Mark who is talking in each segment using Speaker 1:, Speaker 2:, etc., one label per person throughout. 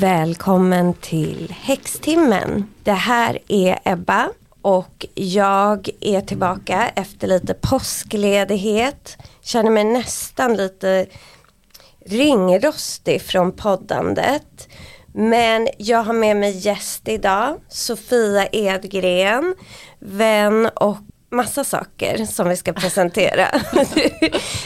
Speaker 1: Välkommen till Häxtimmen. Det här är Ebba och jag är tillbaka efter lite påskledighet. Känner mig nästan lite ringrostig från poddandet. Men jag har med mig gäst idag, Sofia Edgren, vän och massa saker som vi ska presentera.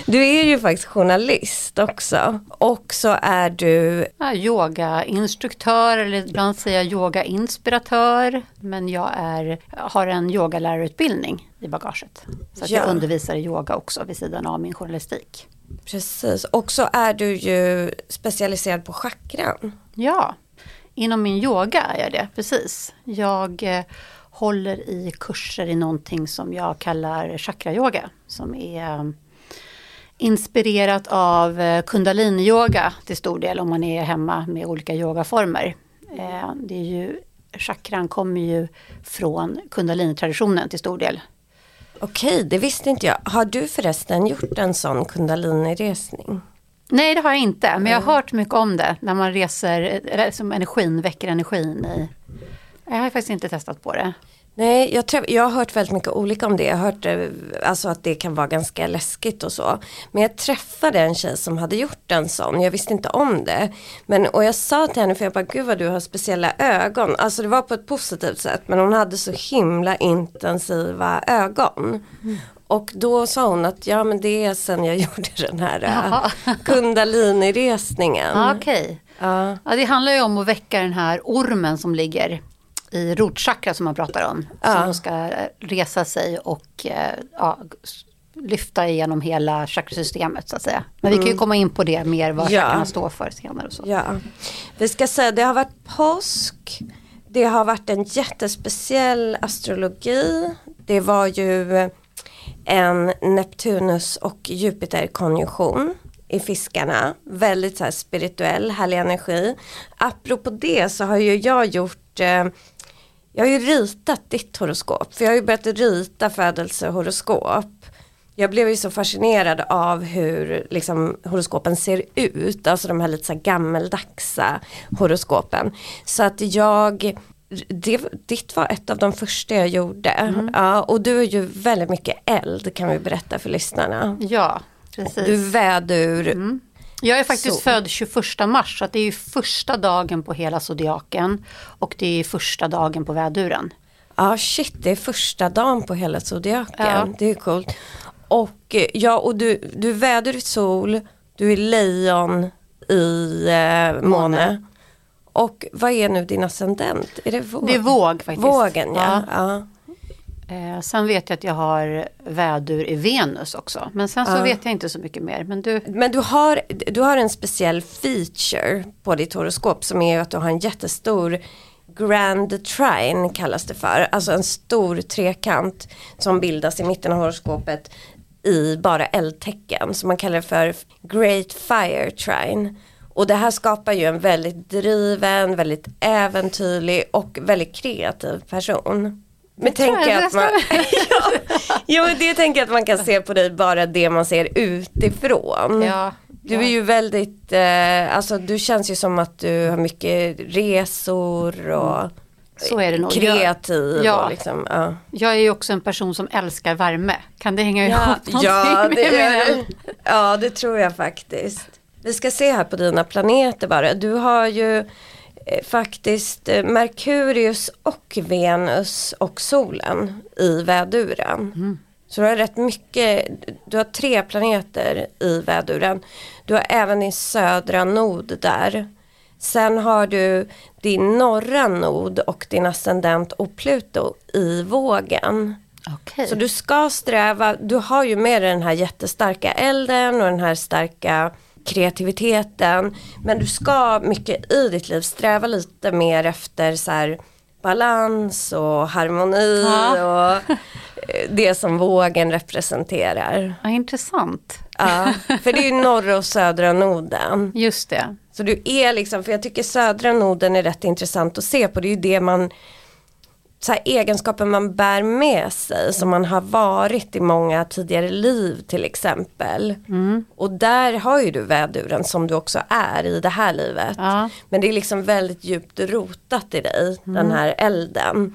Speaker 1: Du, är ju faktiskt journalist också och så är du
Speaker 2: ja, yogainstruktör eller ibland säger jag yogainspiratör. Men jag är, har en yogalärarutbildning i bagaget. Så ja. jag undervisar i yoga också vid sidan av min journalistik.
Speaker 1: Precis, och så är du ju specialiserad på chakran.
Speaker 2: Ja, inom min yoga är jag det, precis. Jag eh, håller i kurser i någonting som jag kallar chakrayoga. Som är um, inspirerat av eh, kundaliniyoga till stor del om man är hemma med olika yogaformer. Eh, det är ju, chakran kommer ju från kundalinitraditionen till stor del.
Speaker 1: Okej, det visste inte jag. Har du förresten gjort en sån kundaliniresning?
Speaker 2: Nej det har jag inte, men jag har hört mycket om det. När man reser, som energin väcker energin i jag har faktiskt inte testat på det.
Speaker 1: Nej, jag, träff, jag har hört väldigt mycket olika om det. Jag har hört eh, alltså att det kan vara ganska läskigt och så. Men jag träffade en tjej som hade gjort en sån. Jag visste inte om det. Men, och jag sa till henne, för jag bara, gud vad du har speciella ögon. Alltså det var på ett positivt sätt. Men hon hade så himla intensiva ögon. Mm. Och då sa hon att ja men det är sen jag gjorde den här uh, kundaliniresningen.
Speaker 2: Ah, Okej. Okay. Ja. ja, det handlar ju om att väcka den här ormen som ligger i rotchakra som man pratar om. Ja. Som ska resa sig och eh, ja, lyfta igenom hela chakrasystemet så att säga. Men vi kan ju mm. komma in på det mer vad ja. chakrarna står för senare. Och så.
Speaker 1: Ja. Vi ska säga det har varit påsk. Det har varit en jättespeciell astrologi. Det var ju en Neptunus och Jupiter konjunktion i fiskarna. Väldigt så spirituell, härlig energi. Apropå det så har ju jag gjort eh, jag har ju ritat ditt horoskop, för jag har ju börjat rita födelsehoroskop. Jag blev ju så fascinerad av hur liksom, horoskopen ser ut, alltså de här lite så här gammeldagsa horoskopen. Så att jag, det, ditt var ett av de första jag gjorde. Mm. Ja, och du är ju väldigt mycket eld kan vi berätta för lyssnarna.
Speaker 2: Ja, precis.
Speaker 1: Du vädur.
Speaker 2: Mm. Jag är faktiskt så. född 21 mars, så det är första dagen på hela zodiaken och det är första dagen på väduren.
Speaker 1: Ja, ah, shit, det är första dagen på hela zodiaken. Ja. Det är coolt. Och eh, ja, och du, du väder i sol, du är lejon i eh, måne. Och vad är nu din ascendent? Är det våg?
Speaker 2: Det är våg faktiskt.
Speaker 1: Vågen ja. ja. ja.
Speaker 2: Eh, sen vet jag att jag har vädur i Venus också. Men sen så ja. vet jag inte så mycket mer. Men, du...
Speaker 1: men du, har, du har en speciell feature på ditt horoskop som är att du har en jättestor Grand Trine kallas det för. Alltså en stor trekant som bildas i mitten av horoskopet i bara eldtecken. Så man kallar det för Great Fire Trine. Och det här skapar ju en väldigt driven, väldigt äventyrlig och väldigt kreativ person. Men tänk att man, ja, ja, men det tänker jag att man kan se på dig bara det man ser utifrån.
Speaker 2: Ja,
Speaker 1: du är ju väldigt, eh, alltså du känns ju som att du har mycket resor och
Speaker 2: så är det nog.
Speaker 1: kreativ.
Speaker 2: Ja.
Speaker 1: Och liksom, ja.
Speaker 2: Jag är ju också en person som älskar värme. Kan det hänga ihop
Speaker 1: ja, ja, det, är, ja det tror jag faktiskt. Vi ska se här på dina planeter bara. Du har ju faktiskt eh, Merkurius och Venus och solen i väduren. Mm. Så du har rätt mycket, du har tre planeter i väduren. Du har även din södra nod där. Sen har du din norra nod och din ascendent och Pluto i vågen.
Speaker 2: Okay.
Speaker 1: Så du ska sträva, du har ju med dig den här jättestarka elden och den här starka kreativiteten. Men du ska mycket i ditt liv sträva lite mer efter så här, balans och harmoni ja. och eh, det som vågen representerar.
Speaker 2: Ja, intressant.
Speaker 1: Ja, för det är ju norra och södra noden.
Speaker 2: Just det.
Speaker 1: Så du är liksom, för jag tycker södra noden är rätt intressant att se på. Det är ju det man så här, egenskaper man bär med sig som man har varit i många tidigare liv till exempel.
Speaker 2: Mm.
Speaker 1: Och där har ju du väduren som du också är i det här livet.
Speaker 2: Ja.
Speaker 1: Men det är liksom väldigt djupt rotat i dig, den här elden.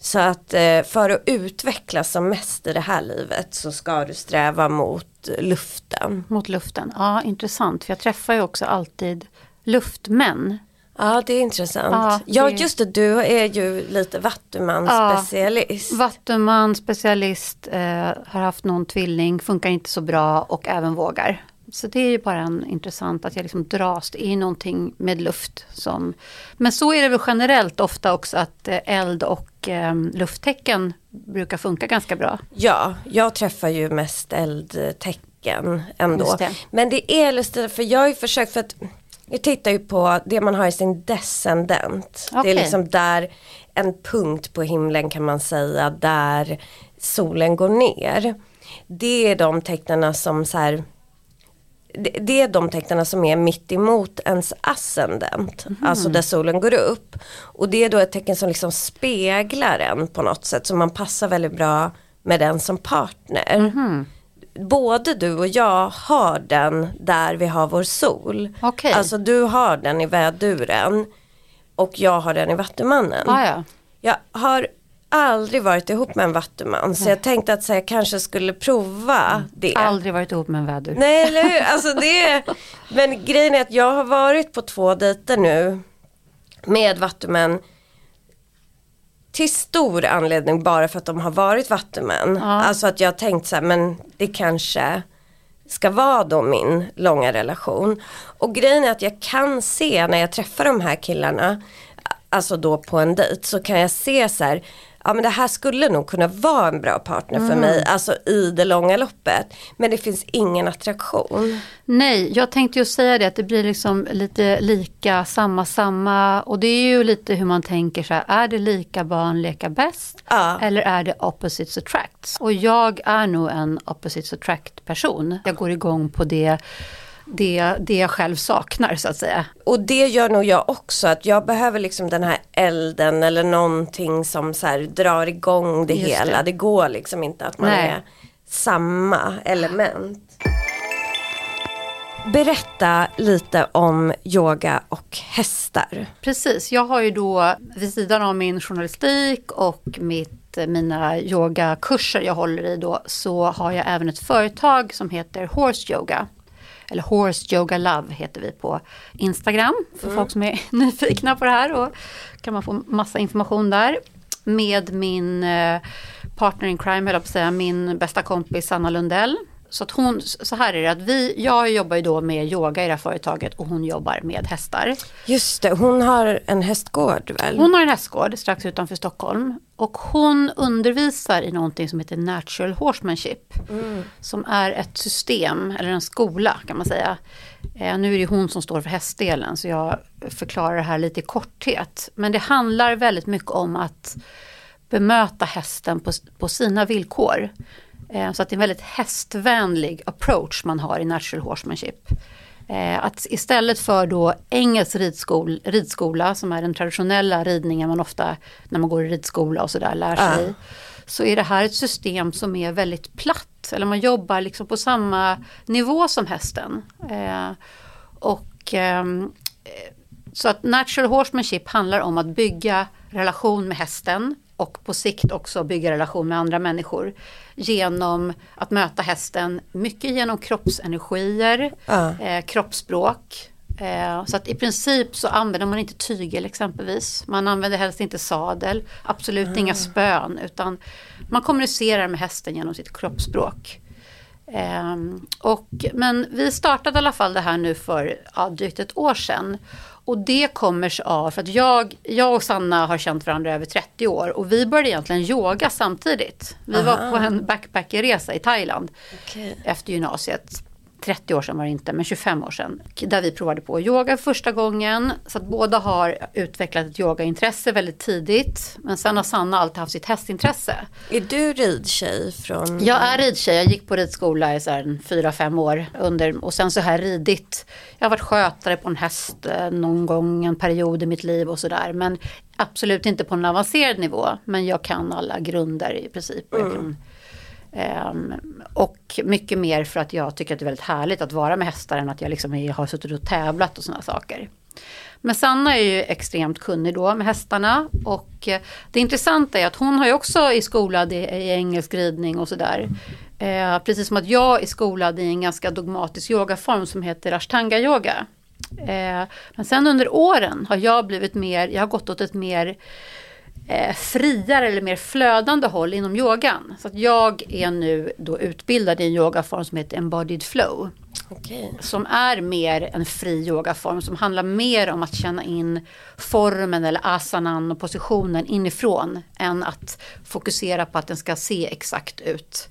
Speaker 1: Så att eh, för att utvecklas som mest i det här livet så ska du sträva mot luften.
Speaker 2: Mot luften. Ja, intressant. För jag träffar ju också alltid luftmän.
Speaker 1: Ja det är intressant.
Speaker 2: Ja,
Speaker 1: Ja,
Speaker 2: det-
Speaker 1: just det, du är ju lite vattuman-specialist.
Speaker 2: Vattuman, specialist, eh, har haft någon tvilling, funkar inte så bra och även vågar. Så det är ju bara en intressant att jag liksom dras i någonting med luft. Som, men så är det väl generellt ofta också att eh, eld och eh, lufttecken brukar funka ganska bra.
Speaker 1: Ja, jag träffar ju mest eldtecken ändå.
Speaker 2: Det.
Speaker 1: Men det är lustigt för jag har ju försökt för att jag tittar ju på det man har i sin descendent. Det
Speaker 2: Okej.
Speaker 1: är liksom där en punkt på himlen kan man säga där solen går ner. Det är de tecknarna som så här det, det är de tecknarna som är mitt emot ens ascendent, alltså där solen går upp. Och det är då ett tecken som liksom speglar en på något sätt, så man passar väldigt bra med den som partner. Både du och jag har den där vi har vår sol.
Speaker 2: Okej.
Speaker 1: Alltså du har den i väduren och jag har den i vattumannen.
Speaker 2: Ah, ja.
Speaker 1: Jag har aldrig varit ihop med en vattuman så jag tänkte att så här, jag kanske skulle prova det.
Speaker 2: Aldrig varit ihop med en vädur.
Speaker 1: Nej eller hur, alltså det Men grejen är att jag har varit på två dejter nu Med vattumän Till stor anledning bara för att de har varit vattumän
Speaker 2: Ja.
Speaker 1: Alltså att jag har tänkt så här, men det kanske Ska vara då min långa relation Och grejen är att jag kan se när jag träffar de här killarna Alltså då på en dejt så kan jag se så här Ja men det här skulle nog kunna vara en bra partner för mig, alltså i det långa loppet. Men det finns ingen attraktion.
Speaker 2: Nej, jag tänkte ju säga det att det blir liksom lite lika, samma, samma. Och det är ju lite hur man tänker så här, är det lika barn leka bäst?
Speaker 1: Ja.
Speaker 2: Eller är det opposites attract? Och jag är nog en opposites attract person. Jag går igång på det, det, det jag själv saknar så att säga.
Speaker 1: Och det gör nog jag också, att jag behöver liksom den här elden eller någonting som så här drar igång det
Speaker 2: Just
Speaker 1: hela.
Speaker 2: det.
Speaker 1: Det. går liksom inte att man
Speaker 2: Nej.
Speaker 1: är samma element. Berätta lite om yoga och hästar.
Speaker 2: Precis, jag har ju då vid sidan av min journalistik och mitt, mina yogakurser jag håller i då så har jag även ett företag som heter Horse Yoga. Eller Horse Yoga Love heter vi på Instagram för folk som är nyfikna på det här och kan man få massa information där. Med min eh, partner in crime, höll jag på att säga, min bästa kompis Sanna Lundell. Så, att hon, så här är det att vi, jag jobbar ju då med yoga i det här företaget och hon jobbar med hästar.
Speaker 1: Just det, hon har en hästgård väl?
Speaker 2: Hon har en hästgård strax utanför Stockholm. Och hon undervisar i någonting som heter Natural Horsemanship. Som är ett system, eller en skola kan man säga. Eh, nu är det hon som står för hästdelen så jag förklarar det här lite i korthet. Men det handlar väldigt mycket om att bemöta hästen på, på sina villkor. Eh, så att det är en väldigt hästvänlig approach man har i Natural Horsemanship. Eh, att istället för då engelsk ridskol, ridskola som är den traditionella ridningen man ofta när man går i ridskola och sådär lär sig.
Speaker 1: Ja.
Speaker 2: Så är det här ett system som är väldigt platt. Eller man jobbar liksom på samma nivå som hästen. Eh, och ehm, eh, så att natural horsemanship handlar om att bygga relation med hästen och på sikt också bygga relation med andra människor. Genom att möta hästen, mycket genom kroppsenergier,
Speaker 1: Ja.
Speaker 2: eh, kroppsspråk. Eh, så att i princip så använder man inte tygel exempelvis. Man använder helst inte sadel, absolut inga spön utan man kommunicerar med hästen genom sitt kroppsspråk. Ehm, och, men vi startade i alla fall det här nu för ja, drygt ett år sedan. Och det kommer sig av för att jag, jag och Sanna har känt varandra över 30 år och vi började egentligen yoga samtidigt. Vi var
Speaker 1: Aha.
Speaker 2: på en backpackerresa i Thailand
Speaker 1: Okej.
Speaker 2: efter gymnasiet. 30 år sedan var det inte, men 25 år sedan. Där vi provade på yoga första gången. Så att båda har utvecklat ett yogaintresse väldigt tidigt. Men sen har Sanna alltid haft sitt hästintresse.
Speaker 1: Är du ridtjej från?
Speaker 2: Jag är ridtjej, jag gick på ridskola i 4-5 år. Under, och sen så har jag ridit. Jag har varit skötare på en häst eh, någon gång, en period i mitt liv och sådär. Men absolut inte på en avancerad nivå. Men jag kan alla grunder i princip. Mm. Um, och mycket mer för att jag tycker att det är väldigt härligt att vara med hästar än att jag liksom har suttit och tävlat och sådana saker. Men Sanna är ju extremt kunnig då med hästarna och eh, det intressanta är att hon har ju också i skolad i, i engelsk ridning och sådär. Eh, precis som att jag är skolad i en ganska dogmatisk yogaform som heter ashtanga yoga. Eh, men sen under åren har jag blivit mer, jag har gått åt ett mer eh, friare eller mer flödande håll inom yogan. Så att jag är nu då utbildad i en yogaform som heter Embodied Flow. Okay. Som är mer en fri yogaform som handlar mer om att känna in formen eller asanan och positionen inifrån än att fokusera på att den ska se exakt ut.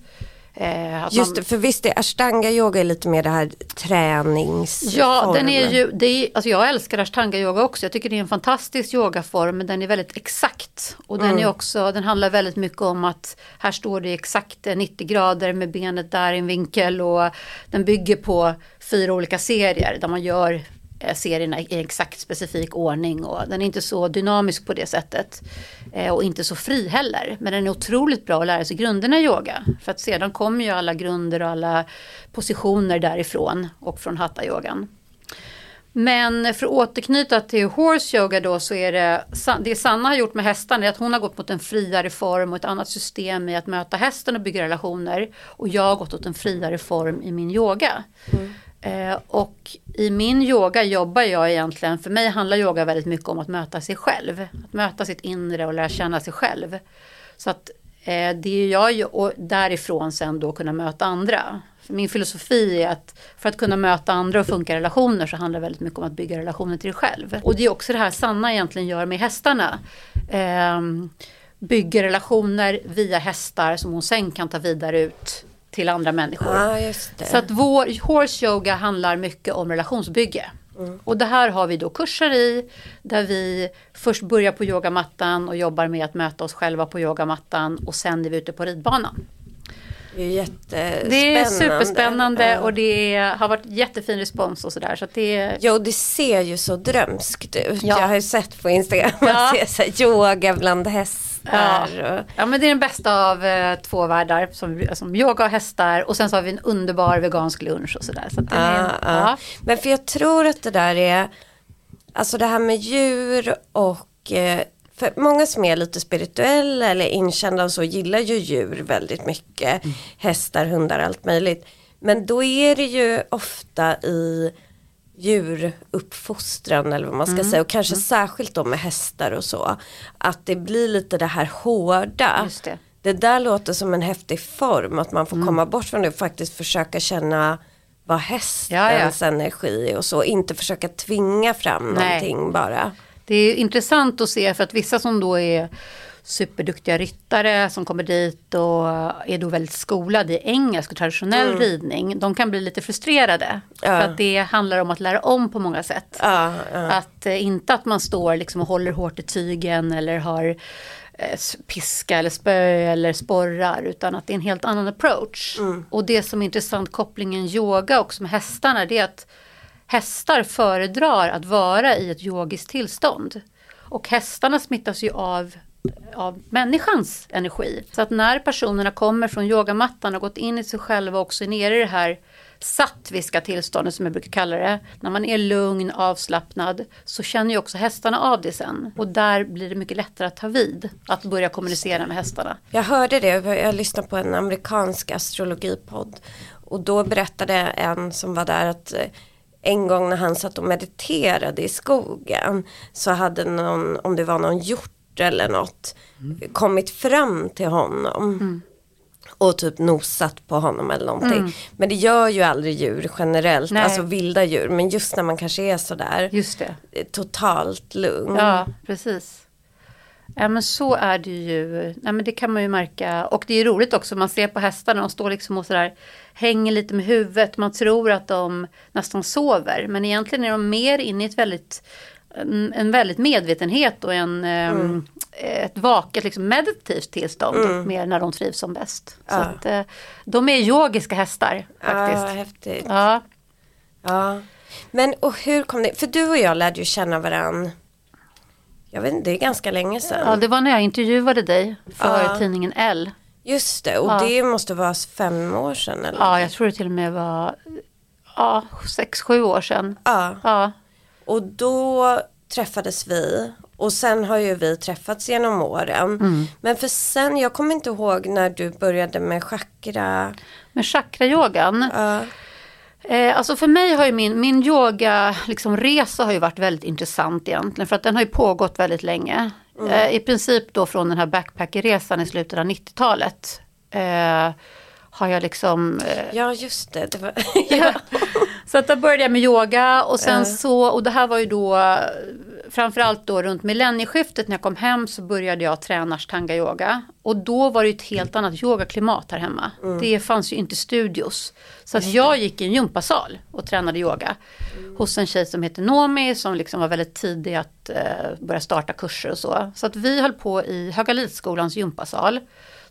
Speaker 1: Eh, Just det, för visst är ashtanga yoga lite mer det här träningsformen.
Speaker 2: Ja, den är ju, det är, alltså jag älskar ashtanga yoga också. Jag tycker det är en fantastisk yogaform, men den är väldigt exakt. Och den, mm. är också, den handlar väldigt mycket om att här står det exakt 90 grader med benet där i en vinkel och den bygger på fyra olika serier där man gör Eh, Eh, serierna i exakt specifik ordning och den är inte så dynamisk på det sättet. Eh, och inte så fri heller. Men den är otroligt bra att lära sig grunderna i yoga. För att sedan kommer ju alla grunder och alla positioner därifrån och från hatta-yogan. Men för att återknyta till horse yoga då så är det, det Sanna har gjort med hästarna är att hon har gått mot en friare form och ett annat system i att möta hästen och bygga relationer. Och jag har gått åt en friare form i min yoga. Mm. Eh, och i min yoga jobbar jag egentligen, för mig handlar yoga väldigt mycket om att möta sig själv. Att möta sitt inre och lära känna sig själv. Så att eh, det är jag och därifrån sen då kunna möta andra. För min filosofi är att för att kunna möta andra och funka i relationer så handlar det väldigt mycket om att bygga relationer till dig själv. Och det är också det här Sanna egentligen gör med hästarna. Eh, bygger relationer via hästar som hon sen kan ta vidare ut till andra människor.
Speaker 1: Ah,
Speaker 2: så att vår horse yoga handlar mycket om relationsbygge. Mm. Och det här har vi då kurser i där vi först börjar på yogamattan och jobbar med att möta oss själva på yogamattan och sen är vi ute på ridbanan.
Speaker 1: Det är jättespännande.
Speaker 2: Det är superspännande och det har varit jättefin respons och sådär. Så det...
Speaker 1: Jo det ser ju så drömskt ut. Ja. Jag har ju sett på Instagram ja. att se så yoga bland hästar
Speaker 2: Ja. ja men det är den bästa av eh, två världar. Som, som yoga och hästar och sen så har vi en underbar vegansk lunch och sådär. Så,
Speaker 1: så ah, ja. Men för jag tror att det där är, alltså det här med djur och eh, för många som är lite spirituella eller inkända och så gillar ju djur väldigt mycket. Mm. Hästar, hundar, allt möjligt. Men då är det ju ofta i djuruppfostran eller vad man ska mm. säga och kanske mm. särskilt då med hästar och så. Att det blir lite det här hårda. Det. det. där låter som en häftig form att man får mm. komma bort från det och faktiskt försöka känna vad hästens ja, ja. energi och så. Inte försöka tvinga fram Nej. någonting bara.
Speaker 2: Det är intressant att se för att vissa som då är superduktiga ryttare som kommer dit och är då väldigt skolade i engelsk och traditionell mm. ridning. De kan bli lite frustrerade. Ja. För att det handlar om att lära om på många sätt. Ja, ja. Att eh, inte att man står liksom och håller hårt i tygen eller har eh, piska eller spö eller sporrar utan att det är en helt annan approach. Mm. Och det som är intressant kopplingen yoga också med hästarna det är att hästar föredrar att vara i ett yogiskt tillstånd. Och hästarna smittas ju av av människans energi. Så att när personerna kommer från yogamattan och gått in i sig själva och också nere i det här sattviska tillståndet som jag brukar kalla det. När man är lugn, avslappnad så känner ju också hästarna av det sen. Och där blir det mycket lättare att ta vid. Att börja kommunicera med hästarna.
Speaker 1: Jag hörde det, jag lyssnade på en amerikansk astrologipodd. Och då berättade en som var där att eh, en gång när han satt och mediterade i skogen så hade någon, om det var någon hjort eller något mm. kommit fram till honom. Mm. Och typ nosat på honom eller någonting. Mm. Men det gör ju aldrig djur generellt, Nej. alltså vilda djur. Men just när man kanske är sådär
Speaker 2: just det.
Speaker 1: totalt lugn.
Speaker 2: Ja, precis. Ja men så är det ju. Ja, men det kan man ju märka. Och det är roligt också. Man ser på hästarna. De står liksom och sådär. Hänger lite med huvudet. Man tror att de nästan sover. Men egentligen är de mer inne i ett väldigt en, väldigt medvetenhet och en, mm. ett vaket liksom meditativt tillstånd. Mm. Mer när de trivs som bäst. Ja. Så att, eh, de är yogiska hästar faktiskt.
Speaker 1: Ja, häftigt. Ja. ja. Men och hur kom det, för du och jag lärde ju känna varandra jag vet inte, det är ganska länge sedan.
Speaker 2: Ja, det var när jag intervjuade dig för ja. tidningen L.
Speaker 1: Just det, och ja. det måste vara fem år sedan eller?
Speaker 2: Ja, jag tror det till och med var ja, sex, sju år sedan.
Speaker 1: Ja. ja. Och då träffades vi och sen har ju vi träffats genom åren. Mm. Men för sen, jag kommer inte ihåg när du började med chakra.
Speaker 2: Med chakrayogan? Ja. Eh, alltså för mig har ju min, min yoga liksom resa har ju varit väldigt intressant egentligen. För att den har ju pågått väldigt länge. Mm. I princip då från den här backpackerresan i slutet av 90-talet. Har jag liksom...
Speaker 1: Eh, ja just det. det var,
Speaker 2: ja. Så att då började jag med yoga och sen så, och det här var ju då framförallt då runt millennieskiftet när jag kom hem så började jag träna ashtanga yoga. Och då var det ett helt annat yogaklimat här hemma. Mm. Det fanns ju inte studios. Så att jag gick i en gympasal och tränade yoga. Hos en tjej som heter Nomi som liksom var väldigt tidig att eh, börja starta kurser och så. Så att vi höll på i Högalidsskolans gympasal.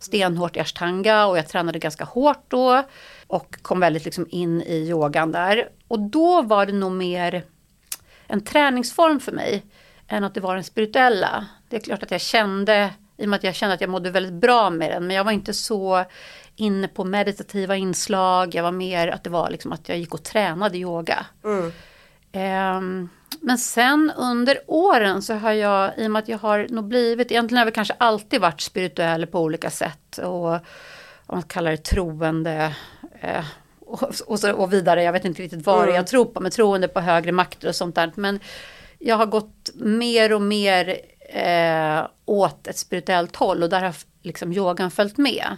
Speaker 2: Stenhårt i ashtanga och jag tränade ganska hårt då. Och kom väldigt liksom in i yogan där. Och då var det nog mer en träningsform för mig än att det var den spirituella. Det är klart att jag kände, i och med att jag kände att jag mådde väldigt bra med den, men jag var inte så inne på meditativa inslag. Jag var mer att det var liksom att jag gick och tränade yoga. Mm. Um, men sen under åren så har jag, i och med att jag har nog blivit, egentligen har jag kanske alltid varit spirituell på olika sätt. Och om man kallar det troende. Eh, och, och, så, och vidare, jag vet inte riktigt vad mm. jag tror på, men troende på högre makter och sånt där. Men jag har gått mer och mer eh, åt ett spirituellt håll och där har liksom yogan följt med.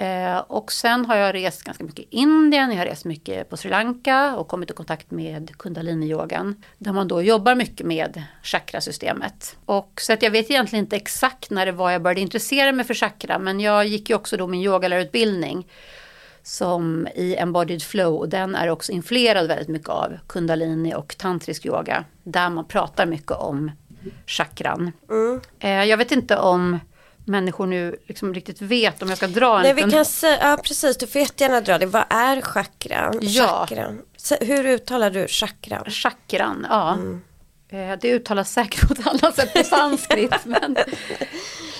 Speaker 2: Eh, och sen har jag rest ganska mycket i Indien, jag har rest mycket på Sri Lanka och kommit i kontakt med kundalini-yogan. Där man då jobbar mycket med chakrasystemet. Och så att jag vet egentligen inte exakt när det var jag började intressera mig för chakra, men jag gick ju också då min yogalärarutbildning som i Embodied Flow och den är också influerad väldigt mycket av kundalini och tantrisk yoga. Där man pratar mycket om chakran. Mm. Eh, jag vet inte om människor nu liksom riktigt vet om jag ska dra en
Speaker 1: Nej, vi kan säga, ja precis, du får jättegärna dra det. Vad är chakran?
Speaker 2: Ja.
Speaker 1: chakran. Hur uttalar du chakran?
Speaker 2: Chakran, ja. Mm. Eh, det uttalas säkert på ett annat sätt på sanskrit. men,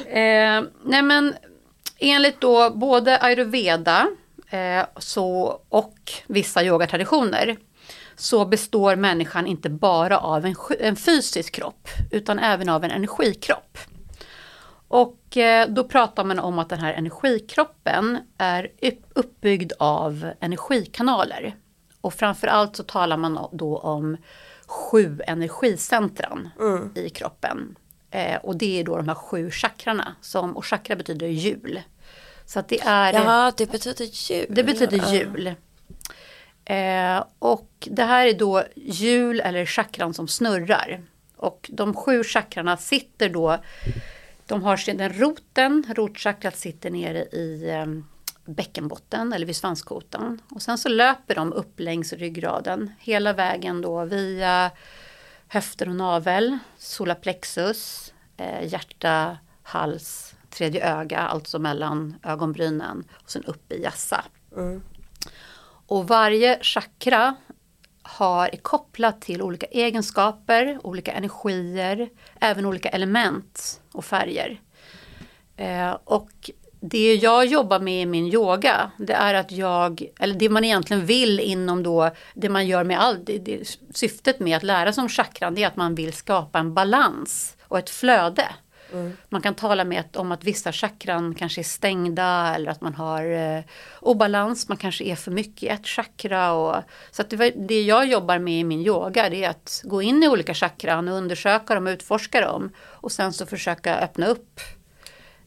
Speaker 2: eh, nej men enligt då både ayurveda eh, så, och vissa yogatraditioner så består människan inte bara av en, en fysisk kropp utan även av en energikropp. Och eh, då pratar man om att den här energikroppen är uppbyggd av energikanaler. Och framförallt så talar man då om sju energicentran mm. i kroppen. Eh, och det är då de här sju chakrarna. Som, och chakra betyder hjul. Så att det är...
Speaker 1: Ja, det betyder jul.
Speaker 2: Det betyder jul. Eh, och det här är då hjul eller chakran som snurrar. Och de sju chakrarna sitter då, de har den roten, rotchakrat sitter nere i eh, bäckenbotten eller vid svanskotan. Och sen så löper de upp längs ryggraden hela vägen då via höfter och navel, solarplexus, eh, hjärta, hals, tredje öga, alltså mellan ögonbrynen och sen upp i jassa. Mm. Och varje chakra har, är kopplat till olika egenskaper, olika energier, även olika element och färger. Eh, och det jag jobbar med i min yoga, det är att jag, eller det man egentligen vill inom då, det man gör med allt, det, det, syftet med att lära sig om chakran, det är att man vill skapa en balans och ett flöde. Mm. Man kan tala med om att vissa chakran kanske är stängda eller att man har eh, obalans, man kanske är för mycket i ett chakra. Och, så att det, det jag jobbar med i min yoga det är att gå in i olika chakran och undersöka dem och utforska dem. Och sen så försöka öppna upp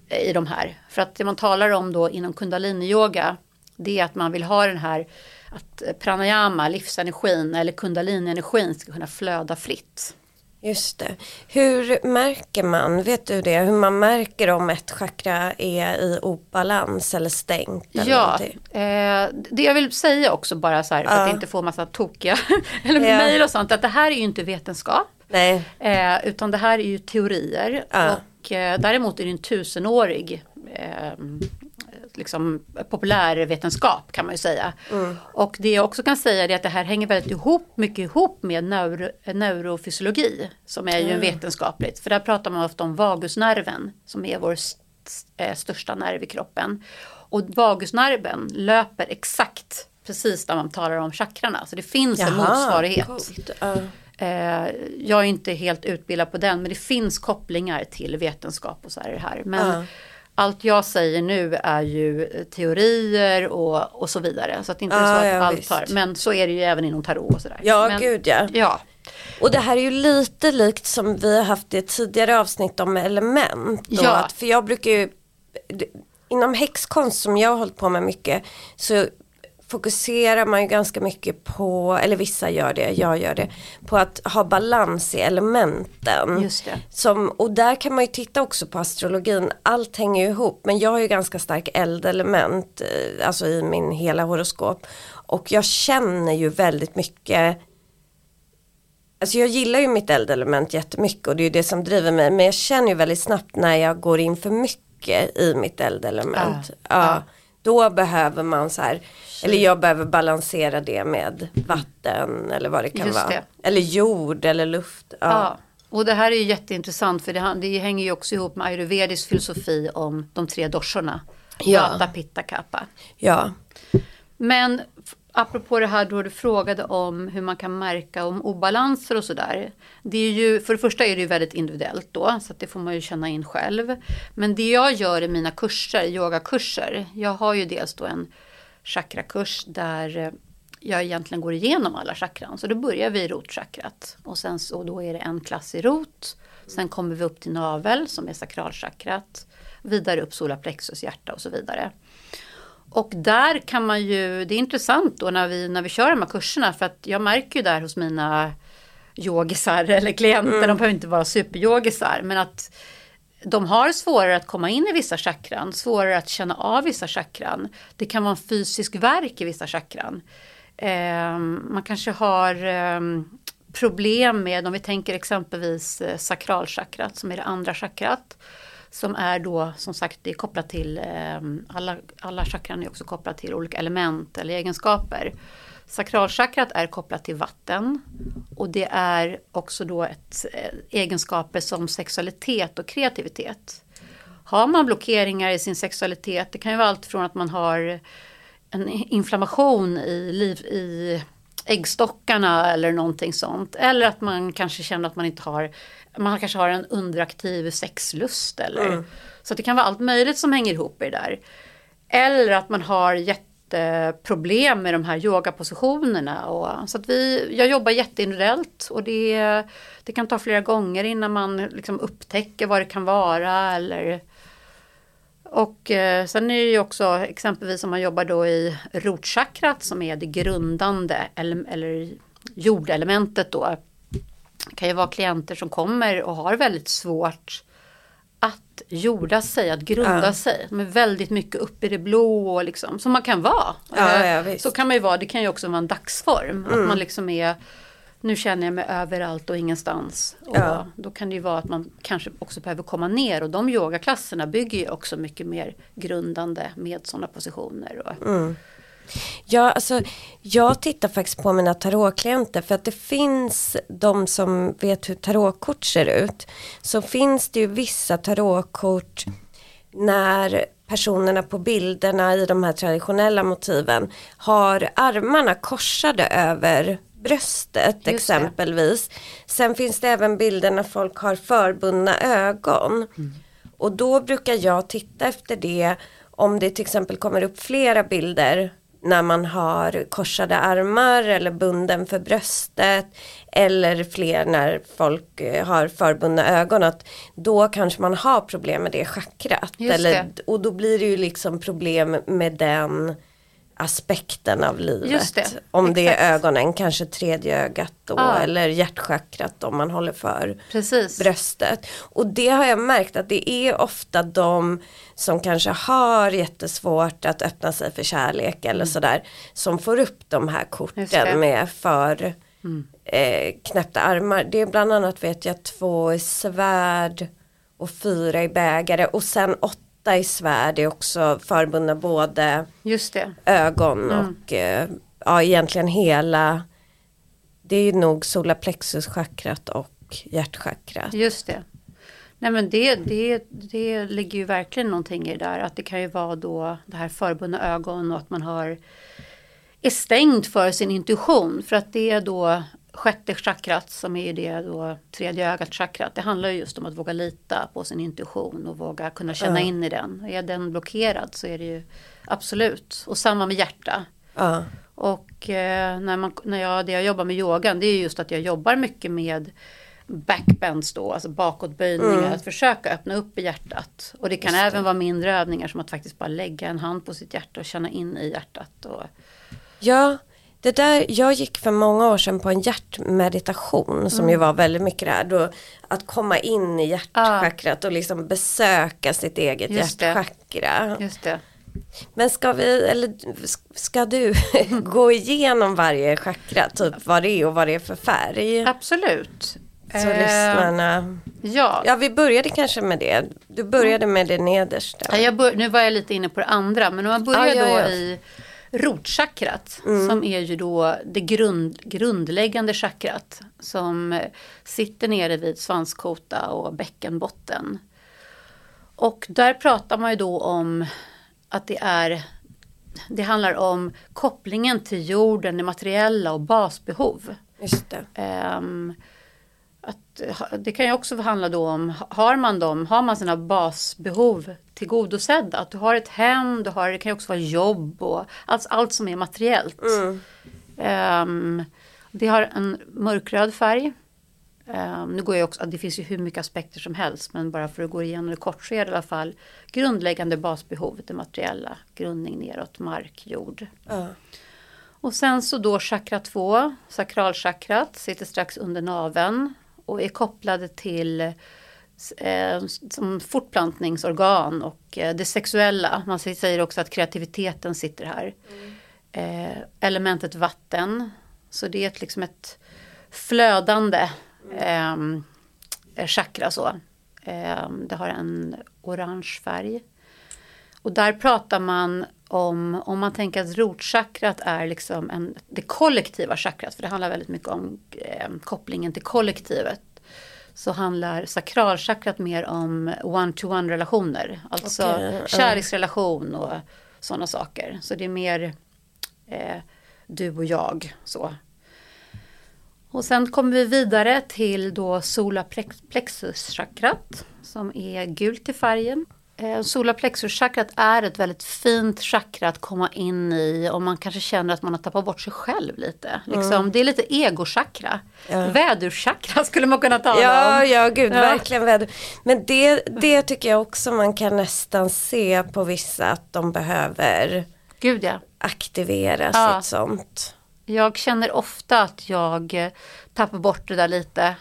Speaker 2: eh, i de här. För att det man talar om då inom kundaliniyoga det är att man vill ha den här att pranayama, livsenergin eller kundalini-energin ska kunna flöda fritt.
Speaker 1: Just det. Hur märker man, vet du det, hur man märker om ett chakra är i obalans eller stängt? Eller
Speaker 2: ja, eh, det jag vill säga också bara så här för
Speaker 1: Ja.
Speaker 2: att inte få massa tokiga eller
Speaker 1: Ja.
Speaker 2: mejl och sånt. Att det här är ju inte vetenskap.
Speaker 1: Nej,
Speaker 2: Eh, utan det här är ju teorier.
Speaker 1: Ja.
Speaker 2: Och eh, däremot är det en tusenårig eh, liksom, populärvetenskap kan man ju säga.
Speaker 1: Mm.
Speaker 2: Och det jag också kan säga är att det här hänger väldigt ihop, mycket ihop med neuro, neurofysiologi. Som är ju en vetenskapligt. För där pratar man ofta om vagusnerven som är vår st- eh, största nerv i kroppen. Och vagusnerven löper exakt precis där man talar om chakrarna. Så det finns en motsvarighet.
Speaker 1: coolt.
Speaker 2: Eh, jag är inte helt utbildad på den men det finns kopplingar till vetenskap och så här. Men
Speaker 1: Ja.
Speaker 2: Allt jag säger nu är ju teorier och, och så vidare. Så att inte
Speaker 1: Ja,
Speaker 2: så att
Speaker 1: ja,
Speaker 2: allt har. Men så är det ju även inom tarot och sådär.
Speaker 1: Ja,
Speaker 2: men,
Speaker 1: gud ja.
Speaker 2: Ja,
Speaker 1: Och det här är ju lite likt som vi har haft i ett tidigare avsnitt om element.
Speaker 2: Ja.
Speaker 1: att, för jag brukar ju, inom häxkonst som jag har hållit på med mycket, så fokuserar man ju ganska mycket på, eller vissa gör det, jag gör det, på att ha balans i elementen.
Speaker 2: just det.
Speaker 1: Som, och där kan man ju titta också på astrologin, allt hänger ju ihop men jag har ju ganska stark eldelement eh, alltså i min hela horoskop och jag känner ju väldigt mycket Alltså jag gillar ju mitt eldelement jättemycket och det är ju det som driver mig men jag känner ju väldigt snabbt när jag går in för mycket i mitt eldelement.
Speaker 2: Ja,
Speaker 1: Ja,
Speaker 2: ja.
Speaker 1: Då behöver man så här, eller jag behöver balansera det med vatten eller vad det kan
Speaker 2: Just
Speaker 1: vara.
Speaker 2: det.
Speaker 1: Eller jord eller luft.
Speaker 2: Ja. Och det här är ju jätteintressant för det, det hänger ju också ihop med ayurvedisk filosofi om de tre doshorna.
Speaker 1: Ja.
Speaker 2: Vata, pitta, kappa.
Speaker 1: ja.
Speaker 2: Men apropå det här då du frågade om hur man kan märka om obalanser och sådär. Det är ju, för det första är det ju väldigt individuellt då, så att det får man ju känna in själv. Men det jag gör i mina kurser, yogakurser, jag har ju dels då en chakrakurs där eh, jag egentligen går igenom alla chakran. Så då börjar vi i rotchakrat och sen så då är det en klass i rot. Sen kommer vi upp till navel som är sakralchakrat. Vidare upp solarplexus, hjärta och så vidare. Och där kan man ju, det är intressant då när vi, när vi kör de här kurserna för att jag märker ju där hos mina yogisar eller klienter, de behöver inte vara superyogisar, men att de har svårare att komma in i vissa chakran, svårare att känna av vissa chakran. Det kan vara en fysisk verk i vissa chakran. Ehm, man kanske har ehm, problem med, om vi tänker exempelvis eh, sakralchakrat som är det andra chakrat. Som är då som sagt det är kopplat till, eh, alla, alla chakran är också kopplat till olika element eller egenskaper. Sakralchakrat är kopplat till vatten och det är också då ett, eh, egenskaper som sexualitet och kreativitet. Har man blockeringar i sin sexualitet, det kan ju vara allt från att man har en inflammation i, liv, i äggstockarna eller någonting sånt. Eller att man kanske känner att man inte har, man kanske har en underaktiv sexlust. Eller, Så att det kan vara allt möjligt som hänger ihop i det där. Eller att man har jätteproblem med de här yogapositionerna. Och, så att vi, jag jobbar jätteindividuellt och det, det kan ta flera gånger innan man liksom upptäcker vad det kan vara. Eller, och eh, sen är det ju också exempelvis om man jobbar då i rotchakrat som är det grundande eller, eller jordelementet då. Det kan ju vara klienter som kommer och har väldigt svårt att jorda sig, att grunda
Speaker 1: Ja.
Speaker 2: sig. De är väldigt mycket uppe i det blå och liksom, som man kan vara.
Speaker 1: Ja,
Speaker 2: Eh,
Speaker 1: ja,
Speaker 2: så kan man ju vara, det kan ju också vara en dagsform. Att man liksom är, nu känner jag mig överallt och ingenstans. Och
Speaker 1: Ja.
Speaker 2: Då kan det ju vara att man kanske också behöver komma ner och de yogaklasserna bygger ju också mycket mer grundande med sådana positioner. Och,
Speaker 1: Ja, alltså, jag tittar faktiskt på mina tarotklienter för att det finns de som vet hur tarotkort ser ut. Så finns det ju vissa tarotkort när personerna på bilderna i de här traditionella motiven har armarna korsade över bröstet
Speaker 2: det.
Speaker 1: exempelvis. Sen finns det även bilder när folk har förbundna ögon. Och då brukar jag titta efter det om det till exempel kommer upp flera bilder när man har korsade armar eller bunden för bröstet eller fler när folk eh, har förbundna ögon att då kanske man har problem med det chakrat.
Speaker 2: Just
Speaker 1: Eller,
Speaker 2: det.
Speaker 1: och då blir det ju liksom problem med den aspekten av livet.
Speaker 2: Det,
Speaker 1: om det
Speaker 2: exakt.
Speaker 1: är ögonen, kanske tredje ögat då
Speaker 2: Ja.
Speaker 1: eller hjärtchakrat om man håller för
Speaker 2: Precis.
Speaker 1: bröstet. Och det har jag märkt att det är ofta de som kanske har jättesvårt att öppna sig för kärlek eller sådär som får upp de här
Speaker 2: Mm.
Speaker 1: Korten med för
Speaker 2: Mm.
Speaker 1: eh, knäppta armar. Det är bland annat vet jag två i svärd och fyra i bägare och sen åtta i svärd är också förbundna både ögon
Speaker 2: Mm.
Speaker 1: och eh, ja egentligen hela det är ju nog solarplexuschakrat och hjärtchakrat.
Speaker 2: Just det. Nej men det, det, det ligger ju verkligen någonting i det där. Att det kan ju vara då det här förbundna ögon och att man har är stängd för sin intuition. För att det är då sjätte chakrat som är det då tredje ögat chakrat. Det handlar ju just om att våga lita på sin intuition och våga kunna känna
Speaker 1: Ja.
Speaker 2: in i den. Är den blockerad så är det ju absolut. Och samma med hjärta.
Speaker 1: Ja.
Speaker 2: Och eh, när, man, när jag, det jag jobbar med yogan det är just att jag jobbar mycket med backbends då, alltså bakåtböjningar,
Speaker 1: Mm.
Speaker 2: att försöka öppna upp i hjärtat. Och det kan
Speaker 1: Just det.
Speaker 2: även vara mindre övningar som att faktiskt bara lägga en hand på sitt hjärta och känna in i hjärtat. Och,
Speaker 1: Ja, det där, jag gick för många år sedan på en hjärtmeditation som
Speaker 2: Mm.
Speaker 1: ju var väldigt mycket det här. Då, att komma in i hjärtchakrat och liksom besöka sitt eget
Speaker 2: Just det.
Speaker 1: hjärtchakra.
Speaker 2: just det.
Speaker 1: Men ska vi, eller ska du gå igenom varje chakra, typ vad det är och vad det är för färg?
Speaker 2: Absolut.
Speaker 1: Så
Speaker 2: Eh,
Speaker 1: lyssnarna,
Speaker 2: ja.
Speaker 1: ja vi började kanske med det. Du började med det nedersta.
Speaker 2: Ja, bör, nu var jag lite inne på det andra, men om man börjar
Speaker 1: Ja, ja,
Speaker 2: då
Speaker 1: ja.
Speaker 2: i rotchakrat,
Speaker 1: Mm.
Speaker 2: som är ju då det grund, grundläggande chakrat, som sitter nere vid svanskota och bäckenbotten. Och där pratar man ju då om att det är det handlar om kopplingen till jorden, det materiella och basbehov.
Speaker 1: Just det.
Speaker 2: Ha- det kan ju också handla då om, har man dem, har man sina basbehov tillgodosedda? Att du har ett hem, du har, det kan ju också vara jobb och allt, allt som är materiellt.
Speaker 1: Mm.
Speaker 2: Ehm, det har en mörkröd färg. Ehm, nu går jag också, det finns ju hur mycket aspekter som helst men bara för att gå igenom det kort så är det i alla fall grundläggande basbehovet, det materiella, grundning neråt, mark, jord.
Speaker 1: Ja.
Speaker 2: Och sen så då chakra 2, sakralchakrat, sitter strax under naveln och är kopplade till eh, som fortplantningsorgan och eh, det sexuella. Man säger också att kreativiteten sitter här. Eh, elementet vatten, så det är ett, liksom ett flödande eh, chakra så. Eh, det har en orange färg. Och där pratar man om, om man tänker att rotchakrat är liksom en, det kollektiva chakrat, för det handlar väldigt mycket om eh, kopplingen till kollektivet. Så handlar sakralchakrat mer om one-to-one relationer, alltså
Speaker 1: ja.
Speaker 2: kärleksrelation och sådana saker. Så det är mer eh, du och jag. så. Och sen kommer vi vidare till då solarplexuschakrat som är gult i färgen. Eh, Solarplexuschakrat är ett väldigt fint chakra att komma in i om man kanske känner att man har tappat bort sig själv lite. Liksom, Det är lite egochakra.
Speaker 1: Ja.
Speaker 2: Vädurchakra skulle man kunna tala
Speaker 1: Ja,
Speaker 2: om.
Speaker 1: ja gud,
Speaker 2: Ja.
Speaker 1: verkligen väder. Men det, det tycker jag också man kan nästan se på vissa att de behöver
Speaker 2: Gud ja.
Speaker 1: aktivera
Speaker 2: Ja.
Speaker 1: sitt sånt.
Speaker 2: Jag känner ofta att jag tappar bort det där lite.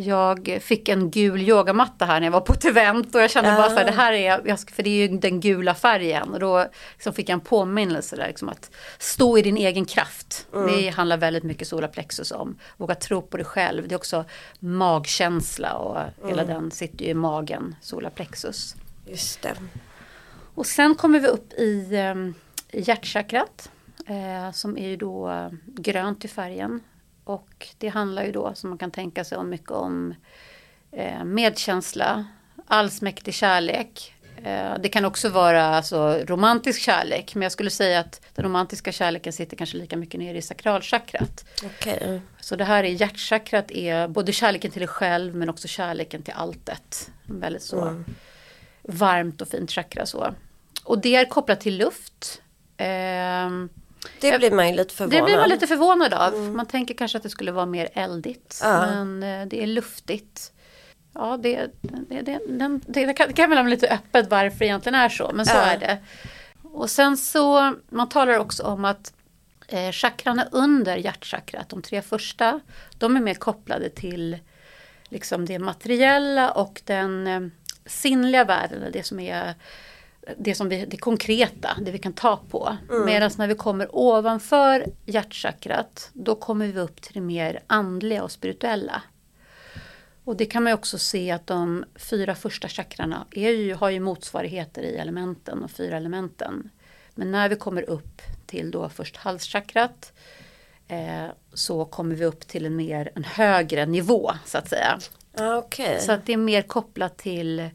Speaker 2: Jag fick en gul yogamatta här när jag var på ett event och jag kände bara så här, det här är, för det är ju den gula färgen. Och då liksom fick jag en påminnelse där, liksom att stå i din egen kraft. Det handlar väldigt mycket solarplexus om. Våga tro på dig själv. Det är också magkänsla och hela den sitter ju i magen, solarplexus.
Speaker 1: Just det.
Speaker 2: Och sen kommer vi upp i eh, hjärtchakrat. Eh, som är ju då eh, grönt i färgen. Och det handlar ju då, som man kan tänka sig, om mycket om eh, medkänsla, allsmäktig kärlek. Eh, det kan också vara alltså, romantisk kärlek. Men jag skulle säga att den romantiska kärleken sitter kanske lika mycket nere i sakralchakrat.
Speaker 1: Okej.
Speaker 2: Så det här är hjärtchakrat är både kärleken till dig själv men också kärleken till alltet. Väldigt så
Speaker 1: Mm.
Speaker 2: varmt och fint chakra så. Och det är kopplat till luft. Ehm,
Speaker 1: Det blir man ju lite förvånad.
Speaker 2: det blir man lite förvånad av. Man tänker kanske att det skulle vara mer eldigt.
Speaker 1: Ja.
Speaker 2: Men eh, det är luftigt. Ja, det, det, det, den, det kan, det kan väl vara lite öppet varför det egentligen är så. Men så
Speaker 1: Ja.
Speaker 2: är det. och sen så, man talar också om att eh, chakrarna under hjärtchakrat, de tre första, de är mer kopplade till liksom det materiella och den eh, sinnliga världen, det som är det, som vi, det konkreta, det vi kan ta på. Mm. Medan när vi kommer ovanför hjärtchakrat, då kommer vi upp till det mer andliga och spirituella. Och det kan man också se att de fyra första chakrarna är ju, har ju motsvarigheter i elementen och fyra elementen. Men när vi kommer upp till då först halschakrat eh, så kommer vi upp till en mer en högre nivå så att säga.
Speaker 1: Okay.
Speaker 2: Så att det är mer kopplat till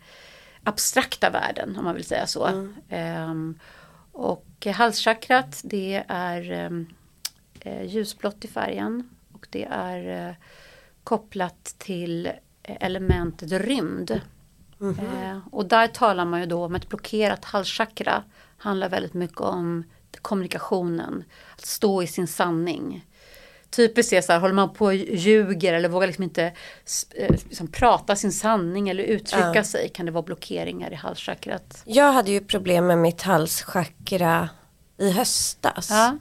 Speaker 2: abstrakta värden om man vill säga så. Mm. Eh, och halschakrat det är ehm, eh, ljusblått i färgen och det är eh, kopplat till elementet rymd. Mm -hmm. och där talar man ju då om ett blockerat halschakra handlar väldigt mycket om kommunikationen, att stå i sin sanning. Typiskt är så här, håller man på och ljuger eller vågar liksom inte eh, liksom, prata sin sanning eller uttrycka ja. sig kan det vara blockeringar i halschakrat.
Speaker 1: Jag hade ju problem med mitt halschakra i höstas.
Speaker 2: Ja.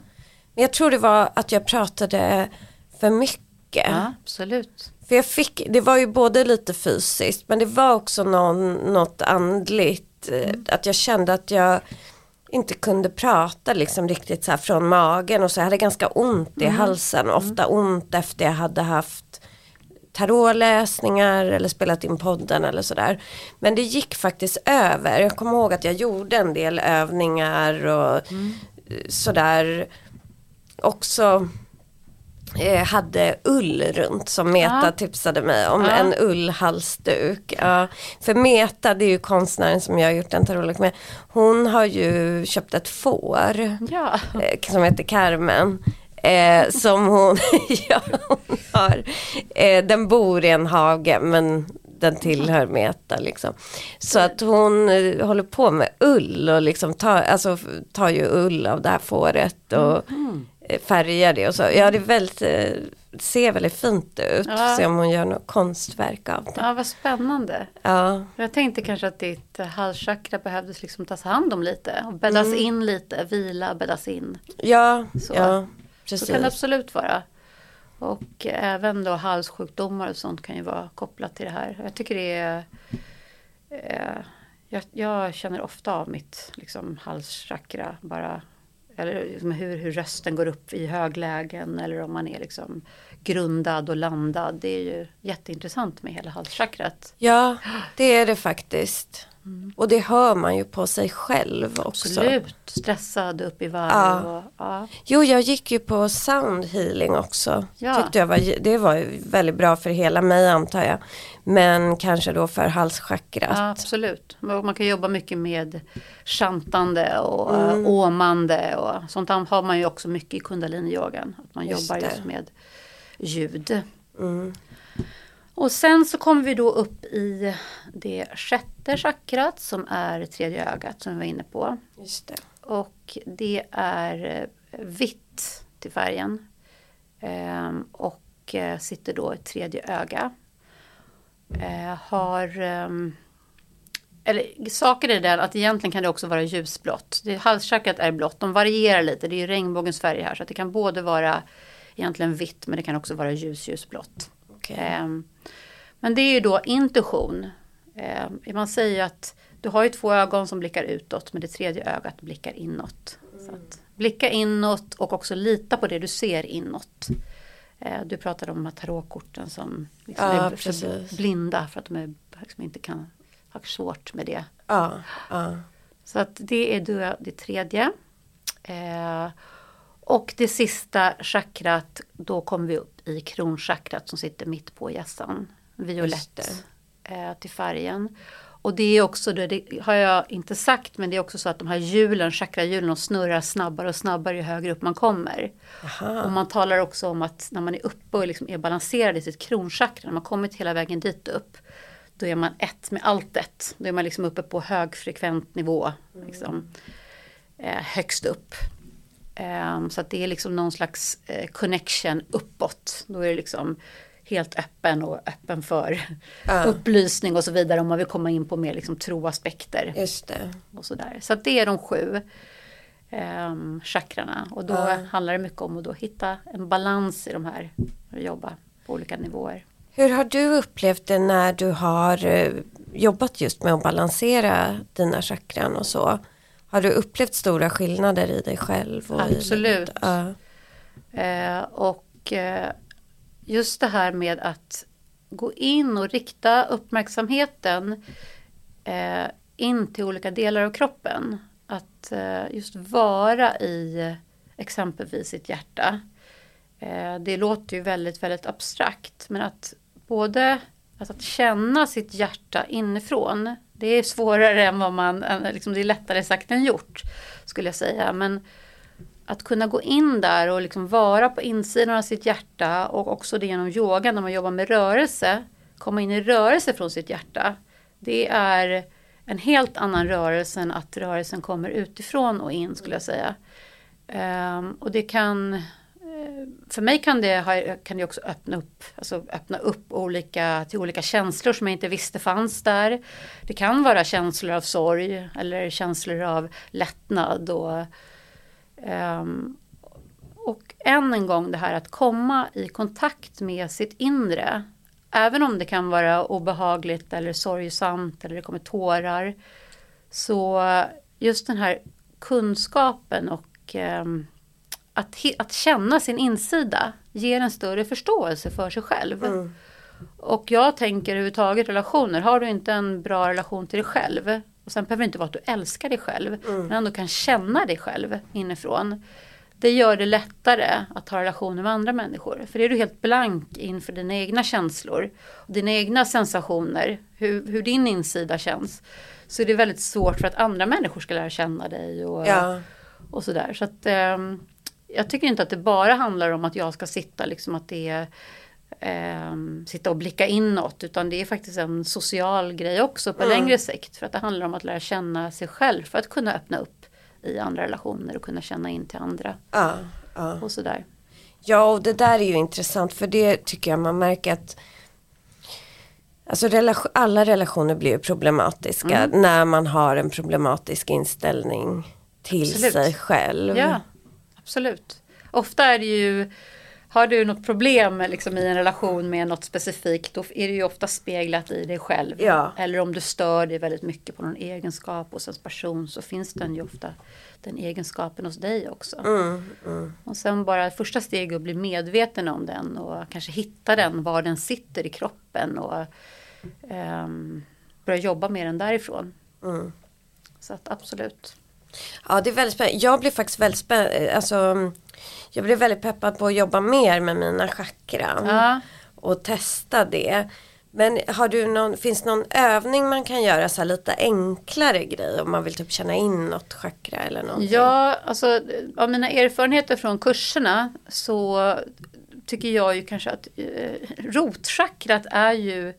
Speaker 1: Men jag tror det var att jag pratade för mycket.
Speaker 2: Ja, absolut.
Speaker 1: För jag fick, det var ju både lite fysiskt men det var också någon, något andligt. Eh, mm. Att jag kände att jag inte kunde prata liksom riktigt så här från magen och så jag hade ganska ont i mm. halsen. Mm. Ofta ont efter jag hade haft tarotläsningar eller spelat in podden eller sådär. Men det gick faktiskt över. Jag kommer ihåg att jag gjorde en del övningar och mm. sådär. Också eh, hade ull runt som Meta ja. tipsade mig om. Ja. En ullhalsduk. Ja. För Meta, det är ju konstnären som jag har gjort en tarotlek med. Hon har ju köpt ett får
Speaker 2: ja.
Speaker 1: eh, som heter Carmen. Eh, som hon, ja, hon har. Eh, den bor i en hage men den tillhör Meta liksom. Så att hon eh, håller på med ull och liksom tar, alltså, tar ju ull av det här fåret. Och, mm färgar det och så. Ja det är väldigt, eh, ser väldigt fint ut. Ja. Se om hon gör något konstverk av det.
Speaker 2: Ja vad spännande.
Speaker 1: Ja.
Speaker 2: Jag tänkte kanske att ditt halschakra behövdes liksom tas hand om lite. Och bäddas mm. in lite, vila, bäddas in.
Speaker 1: Ja, så. ja precis.
Speaker 2: Så kan det absolut vara. Och även då halssjukdomar och sånt kan ju vara kopplat till det här. Jag tycker det är eh, jag, jag, känner ofta av mitt liksom, halschakra bara eller liksom hur, hur rösten går upp i höglägen eller om man är liksom grundad och landad. Det är ju jätteintressant med hela halschakrat.
Speaker 1: Ja, det är det faktiskt. Mm. Och det hör man ju på sig själv också.
Speaker 2: Absolut, stressad upp i varv. Ja. Och, ja.
Speaker 1: Jo, jag gick ju på sound healing också. Ja. Tyckte jag var, det var väldigt bra för hela mig antar jag. Men kanske då för halschakrat.
Speaker 2: Ja, absolut. Man kan jobba mycket med chantande och mm. åmande och sånt har man ju också mycket i kundaliniyogan. Att man just jobbar det. just med ljud.
Speaker 1: Mm.
Speaker 2: Och sen så kommer vi då upp i det sjätte chakrat som är tredje ögat som vi var inne på.
Speaker 1: Just det.
Speaker 2: Och det är eh, vitt till färgen. Ehm, och eh, sitter då i tredje öga. Ehm, har ehm, eller saken är den att egentligen kan det också vara ljusblått. Det, halschakrat är blått, de varierar lite, det är ju regnbågens färger här så det kan både vara egentligen vitt men det kan också vara ljus ljusblått.
Speaker 1: Okay. Um,
Speaker 2: men det är ju då intuition. Eh, man säger att du har ju två ögon som blickar utåt men det tredje ögat blickar inåt. Mm. Blicka inåt och också lita på det du ser inåt. Eh, du pratade om tarotkorten som liksom ja, är för blinda för att de är, liksom inte kan ha svårt med det.
Speaker 1: Ja, ja.
Speaker 2: Så att det är det, det tredje. Eh, och det sista chakrat, då kommer vi upp i kronchakrat som sitter mitt på hjässan violett eh, till färgen. Och det är också det, det har jag inte sagt men det är också så att de här hjulen, chakrahjulen, snurrar snabbare och snabbare ju högre upp man kommer.
Speaker 1: Aha.
Speaker 2: Och man talar också om att när man är uppe och liksom är balanserad i sitt kronchakra, när man kommit hela vägen dit upp, då är man ett med alltet. Då är man liksom uppe på högfrekvent nivå, mm. liksom, eh, högst upp. Um, så att det är liksom någon slags eh, connection uppåt. Då är det liksom helt öppen och öppen för ja. upplysning och så vidare om man vill komma in på mer liksom troaspekter.
Speaker 1: Just det.
Speaker 2: Och så där. så det är de sju. eh, chakrarna. Och då
Speaker 1: Ja.
Speaker 2: handlar det mycket om att då hitta en balans i de här och jobba på olika nivåer.
Speaker 1: Hur har du upplevt det när du har eh, jobbat just med att balansera dina chakran och så? Har du upplevt stora skillnader i dig själv? I
Speaker 2: Absolut.
Speaker 1: livet? Ja.
Speaker 2: Eh, och eh, just det här med att gå in och rikta uppmärksamheten eh, in till olika delar av kroppen. Att eh, just vara i exempelvis sitt hjärta. Eh, det låter ju väldigt, väldigt abstrakt men att både alltså att känna sitt hjärta inifrån det är svårare än vad man, liksom det är lättare sagt än gjort skulle jag säga. Men att kunna gå in där och liksom vara på insidan av sitt hjärta och också det genom yoga när man jobbar med rörelse. Komma in i rörelse från sitt hjärta. Det är en helt annan rörelse än att rörelsen kommer utifrån och in skulle jag säga. Um, och det kan, eh, för mig kan det, kan det också öppna upp, alltså öppna upp olika, till olika känslor som jag inte visste fanns där. Det kan vara känslor av sorg eller känslor av lättnad och Ehm, och än en gång det här att komma i kontakt med sitt inre. Även om det kan vara obehagligt eller sorgsamt eller det kommer tårar. Så just den här kunskapen och ehm, att, att känna sin insida ger en större förståelse för sig själv.
Speaker 1: Mm.
Speaker 2: Och jag tänker överhuvudtaget relationer, har du inte en bra relation till dig själv och sen behöver det inte vara att du älskar dig själv men ändå kan känna dig själv inifrån. Det gör det lättare att ha relationer med andra människor. För är du helt blank inför dina egna känslor, och dina egna sensationer, hur, hur din insida känns. Så är det väldigt svårt för att andra människor ska lära känna dig. Och,
Speaker 1: Ja.
Speaker 2: och sådär. Så att, ehm, jag tycker inte att det bara handlar om att jag ska sitta, liksom att det är ehm, sitta och blicka inåt. Utan det är faktiskt en social grej också på
Speaker 1: Mm.
Speaker 2: längre sikt. För att det handlar om att lära känna sig själv för att kunna öppna upp i andra relationer och kunna känna in till andra.
Speaker 1: Ja, ja.
Speaker 2: Och sådär.
Speaker 1: ja, och det där är ju intressant för det tycker jag man märker att Alltså relation, alla relationer blir ju problematiska
Speaker 2: Mm.
Speaker 1: när man har en problematisk inställning till
Speaker 2: Absolut.
Speaker 1: sig själv.
Speaker 2: Ja, absolut. Ofta är det ju har du något problem liksom, i en relation med något specifikt då är det ju ofta speglat i dig själv.
Speaker 1: Ja.
Speaker 2: Eller om du stör dig väldigt mycket på någon egenskap hos en person så finns den ju ofta den egenskapen hos dig också.
Speaker 1: Mm, mm.
Speaker 2: Och sen bara första steg att bli medveten om den och kanske hitta den var den sitter i kroppen och ehm, börja jobba med den därifrån.
Speaker 1: Mm.
Speaker 2: Så att absolut.
Speaker 1: Ja det är väldigt spännande. Jag blev faktiskt väldigt spännande, alltså jag blev väldigt peppad på att jobba mer med mina chakran
Speaker 2: Ja.
Speaker 1: och testa det. Men har du någon, finns någon övning man kan göra så lite enklare grej om man vill typ känna in något chakra eller någonting?
Speaker 2: Ja, alltså av mina erfarenheter från kurserna så tycker jag ju kanske att eh, rotchakrat är ju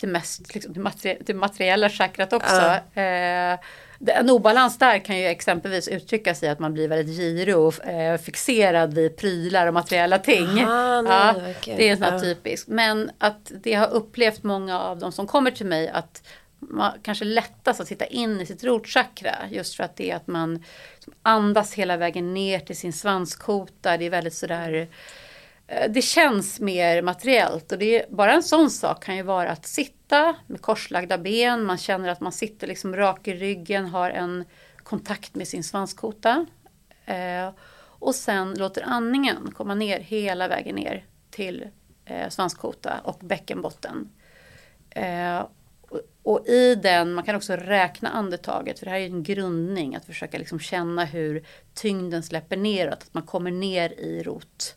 Speaker 2: det mest liksom, det, materi- det materiella chakrat också. Eh, det, en obalans där kan ju exempelvis uttryckas i att man blir väldigt giro och eh, fixerad vid prylar och materiella ting.
Speaker 1: Aha, nej,
Speaker 2: ja,
Speaker 1: okej.
Speaker 2: det är sån här
Speaker 1: Ja.
Speaker 2: typisk. Men att det har upplevt många av de som kommer till mig att man kanske lättast att sitta in i sitt rotchakra just för att det är att man andas hela vägen ner till sin svanskota. Det är väldigt sådär Eh, det känns mer materiellt och det är, bara en sån sak kan ju vara att sitta med korslagda ben, man känner att man sitter liksom rak i ryggen, har en kontakt med sin svanskota. Eh, och sen låter andningen komma ner hela vägen ner till eh, svanskota och bäckenbotten. Eh, och, och i den, man kan också räkna andetaget, för det här är en grundning, att försöka liksom känna hur tyngden släpper neråt, att man kommer ner i rot,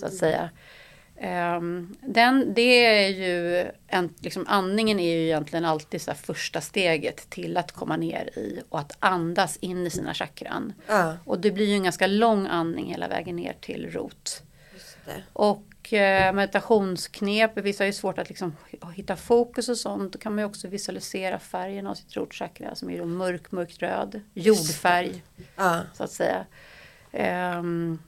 Speaker 2: så att säga. Ehm, den, det är ju en, liksom andningen är ju egentligen alltid så första steget till att komma ner i och att andas in i sina chakran.
Speaker 1: Ja,
Speaker 2: Och det blir ju en ganska lång andning hela vägen ner till rot. Och eh, meditationsknep, vissa är ju svårt att liksom hitta fokus och sånt. Då kan man ju också visualisera färgen av sitt rotchakra som är då mörk, mörkt röd, jordfärg
Speaker 1: Ja,
Speaker 2: så att säga. Ehm,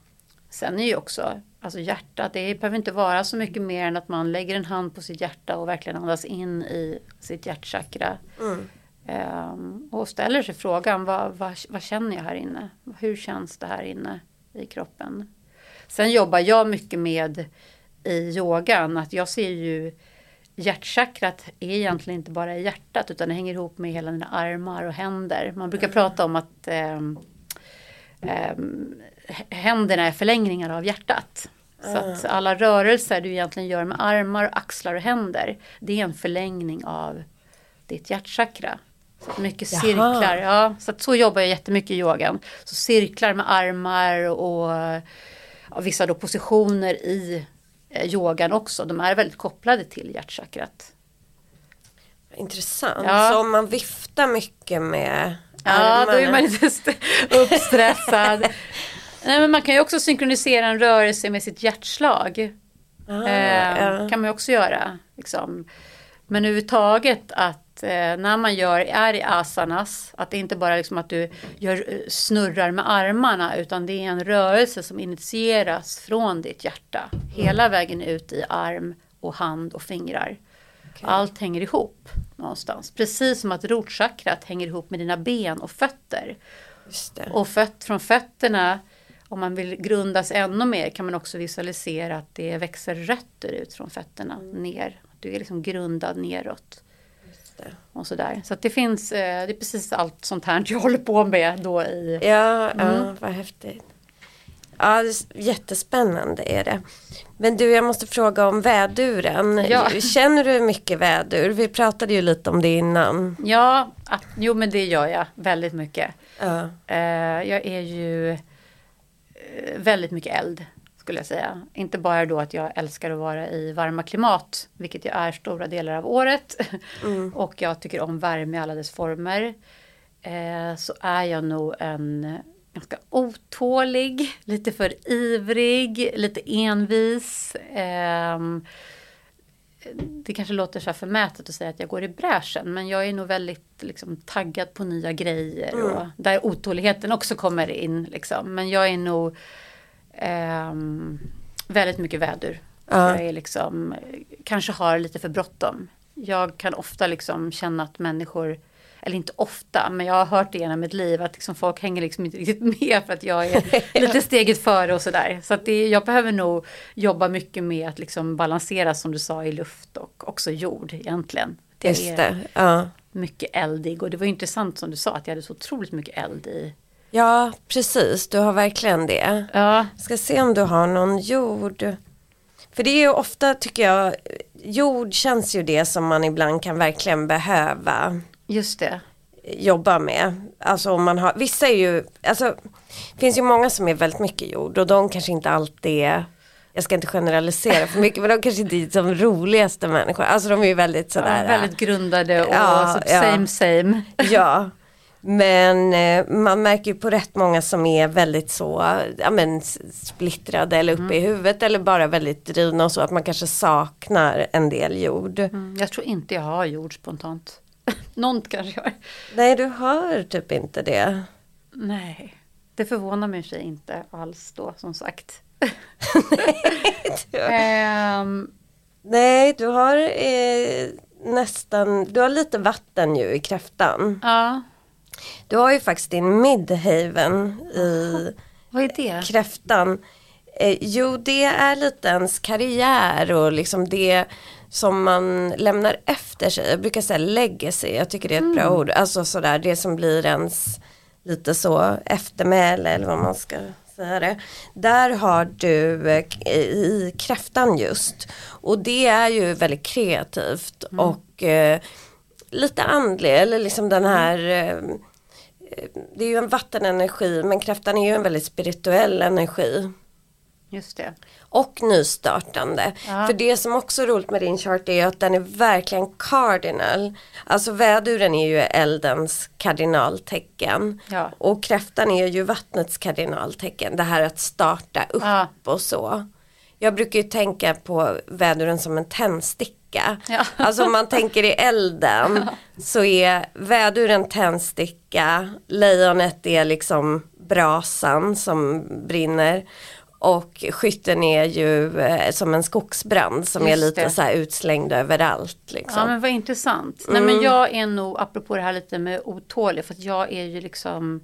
Speaker 2: sen är ju också, alltså hjärtat, det behöver inte vara så mycket mer än att man lägger en hand på sitt hjärta och verkligen andas in i sitt hjärtchakra.
Speaker 1: mm.
Speaker 2: Ehm, och ställer sig frågan, vad, vad, vad känner jag här inne? Hur känns det här inne i kroppen? Sen jobbar jag mycket med i yogan att jag ser ju hjärtchakrat är egentligen inte bara i hjärtat utan det hänger ihop med hela dina armar och händer. Man brukar mm. prata om att eh, eh, händerna är förlängningar av hjärtat. Så att alla rörelser du egentligen gör med armar, axlar och händer det är en förlängning av ditt hjärtchakra. Så mycket Jaha. cirklar, ja. Så, så jobbar jag jättemycket i yogan. Så cirklar med armar och, och vissa då positioner i eh, yogan också. De är väldigt kopplade till hjärtchakrat.
Speaker 1: Intressant. Ja. Så om man viftar mycket med
Speaker 2: armarna. Ja, då är man lite uppstressad. Nej, men man kan ju också synkronisera en rörelse med sitt hjärtslag. Ah, eh, ja. kan man ju också göra. Liksom. Men överhuvudtaget att eh, när man gör, är i asanas, att det inte bara liksom att du gör, eh, snurrar med armarna utan det är en rörelse som initieras från ditt hjärta. Hela vägen ut i arm och hand och fingrar. Okay. Allt hänger ihop någonstans. Precis som att rotchakrat hänger ihop med dina ben och fötter. Och föt, från fötterna, om man vill grundas ännu mer kan man också visualisera att det växer rötter ut från fötterna mm. ner du är liksom grundad neråt. Och sådär. Så det finns, eh, det är precis allt sånt här jag håller på med då i...
Speaker 1: Ja, mm. ja vad häftigt. Ja, jättespännande är det. Men du, jag måste fråga om väduren. Ja. Känner du mycket vädur? Vi pratade ju lite om det innan.
Speaker 2: Ja, att, jo men det gör jag väldigt mycket. Ja. Uh, jag är ju väldigt mycket eld skulle jag säga. Inte bara då att jag älskar att vara i varma klimat, vilket jag är stora delar av året. Mm. och jag tycker om värme i alla dess former. Eh, så är jag nog en ganska otålig, lite för ivrig, lite envis. Eh, det kanske låter så här förmätet att säga att jag går i bräschen men jag är nog väldigt liksom, taggad på nya grejer mm. och där otåligheten också kommer in. Liksom. Men jag är nog Eh, väldigt mycket vädur. Ja. Jag är liksom, kanske har lite för bråttom. Jag kan ofta liksom känna att människor, eller inte ofta, men jag har hört det genom mitt liv att liksom folk hänger liksom inte riktigt med för att jag är lite steget före och sådär. Så att det, jag behöver nog jobba mycket med att liksom balansera som du sa i luft och också jord egentligen.
Speaker 1: Det Just det, ja.
Speaker 2: Mycket eldig och det var intressant som du sa att jag hade så otroligt mycket eld i
Speaker 1: Ja, precis. Du har verkligen det. Ja. Ska se om du har någon jord. För det är ju ofta, tycker jag, jord känns ju det som man ibland kan verkligen behöva.
Speaker 2: Just det.
Speaker 1: Jobba med. Alltså om man har, vissa är ju, alltså det finns ju många som är väldigt mycket jord och de kanske inte alltid är jag ska inte generalisera för mycket men de kanske inte är de roligaste människorna. Alltså de är ju väldigt sådär.
Speaker 2: Ja, väldigt grundade och ja, same ja. same.
Speaker 1: Ja. Men eh, man märker ju på rätt många som är väldigt så ja, men, splittrade eller uppe mm. i huvudet eller bara väldigt drivna och så att man kanske saknar en del jord. Mm.
Speaker 2: Jag tror inte jag har jord spontant. Någon kanske har.
Speaker 1: Nej du har typ inte det.
Speaker 2: Nej, det förvånar mig sig inte alls då som sagt.
Speaker 1: um, Nej, du har eh, nästan, du har lite vatten ju i kräftan.
Speaker 2: Ja.
Speaker 1: Du har ju faktiskt din midhaven i
Speaker 2: Vad är det?
Speaker 1: kräftan. Eh, jo det är lite ens karriär och liksom det som man lämnar efter sig. Jag brukar säga legacy, jag tycker det är ett mm. bra ord. Alltså sådär det som blir ens lite så eftermäle eller vad man ska säga det. Där har du eh, i kräftan just. Och det är ju väldigt kreativt mm. och eh, lite andlig eller liksom den här eh, det är ju en vattenenergi men kräftan är ju en väldigt spirituell energi.
Speaker 2: Just det.
Speaker 1: Och nystartande. Ja. För det som också är roligt med din chart är att den är verkligen cardinal. Alltså väduren är ju eldens kardinaltecken. Ja. Och kräftan är ju vattnets kardinaltecken. Det här att starta upp ja. och så. Jag brukar ju tänka på väduren som en tändsticka. Ja. Alltså om man tänker i elden så är väduren tändsticka, lejonet är liksom brasan som brinner och skytten är ju eh, som en skogsbrand som Just är lite det. så här utslängd överallt. Liksom.
Speaker 2: Ja men vad intressant. Mm. Nej men jag är nog, apropå det här lite med otålig, för att jag är ju liksom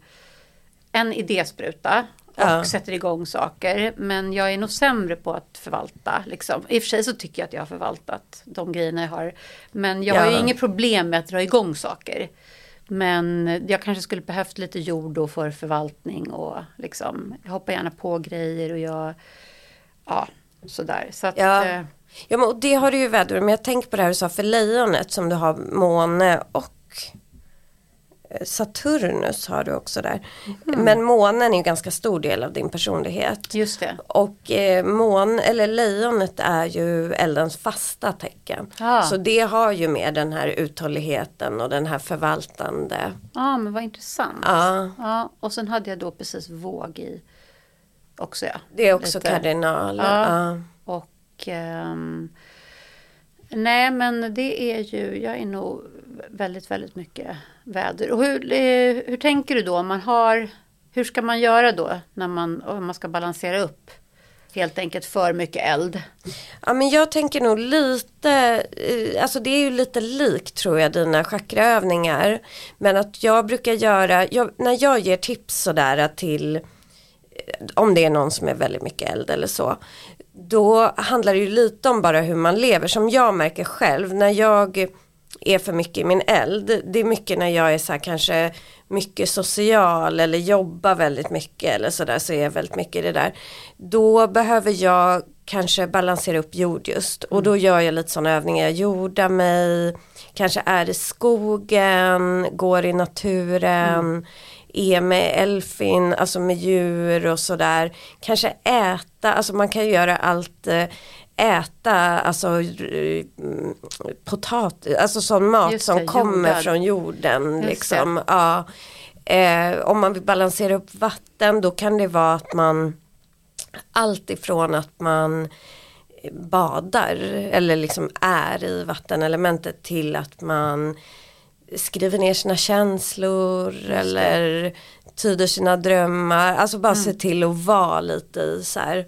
Speaker 2: en idéspruta och
Speaker 1: Ja.
Speaker 2: sätter igång saker. Men jag är nog sämre på att förvalta. Liksom. I och för sig så tycker jag att jag har förvaltat de grejerna jag har. Men jag har ju
Speaker 1: Ja.
Speaker 2: inget problem med att dra igång saker. Men jag kanske skulle behövt lite jord då för förvaltning och liksom, jag hoppar gärna på grejer och jag, ja, sådär. Så att,
Speaker 1: Ja.
Speaker 2: eh,
Speaker 1: Ja men det har du ju väder men jag tänker på det här du sa för lejonet som du har måne och Saturnus har du också där.
Speaker 2: Mhm.
Speaker 1: Men månen är ju ganska stor del av din personlighet.
Speaker 2: just det.
Speaker 1: Och eh, mån, eller lejonet är ju eldens fasta tecken.
Speaker 2: Ja.
Speaker 1: Så det har ju med den här uthålligheten och den här förvaltande.
Speaker 2: Ja, men vad intressant.
Speaker 1: Ja,
Speaker 2: Ja, och sen hade jag då precis våg i också. Ja.
Speaker 1: det är också
Speaker 2: Lite.
Speaker 1: kardinal.
Speaker 2: Ja.
Speaker 1: Ja.
Speaker 2: Och ehm, nej men det är ju, jag är nog väldigt, väldigt mycket väder. Och hur, eh, hur tänker du då om man har, hur ska man göra då när man, om man ska balansera upp helt enkelt för mycket eld?
Speaker 1: Ja men jag tänker nog lite, eh, alltså det är ju lite likt tror jag dina chakraövningar. Men att jag brukar göra, jag, när jag ger tips sådär till, eh, om det är någon som är väldigt mycket eld eller så. Då handlar det ju lite om bara hur man lever. Som jag märker själv när jag är för mycket i min eld. Det är mycket när jag är så här kanske mycket social eller jobbar väldigt mycket eller sådär så är jag väldigt mycket i det där. Då behöver jag kanske balansera upp jord just och då gör jag lite sådana övningar. Jag jordar mig, kanske är i skogen, går i naturen, är med elfin, alltså med djur och sådär. Kanske äta, alltså man kan göra allt eh, äta alltså eh, mm, potatis, alltså sån mat
Speaker 2: Just
Speaker 1: som
Speaker 2: det,
Speaker 1: kommer
Speaker 2: jordad.
Speaker 1: från jorden. Liksom. Ja. Eh, om man vill balansera upp vatten då kan det vara att man allt ifrån att man badar eller liksom är i vattenelementet till att man skriver ner sina känslor eller tyder sina drömmar. Alltså bara se till att vara lite i så här.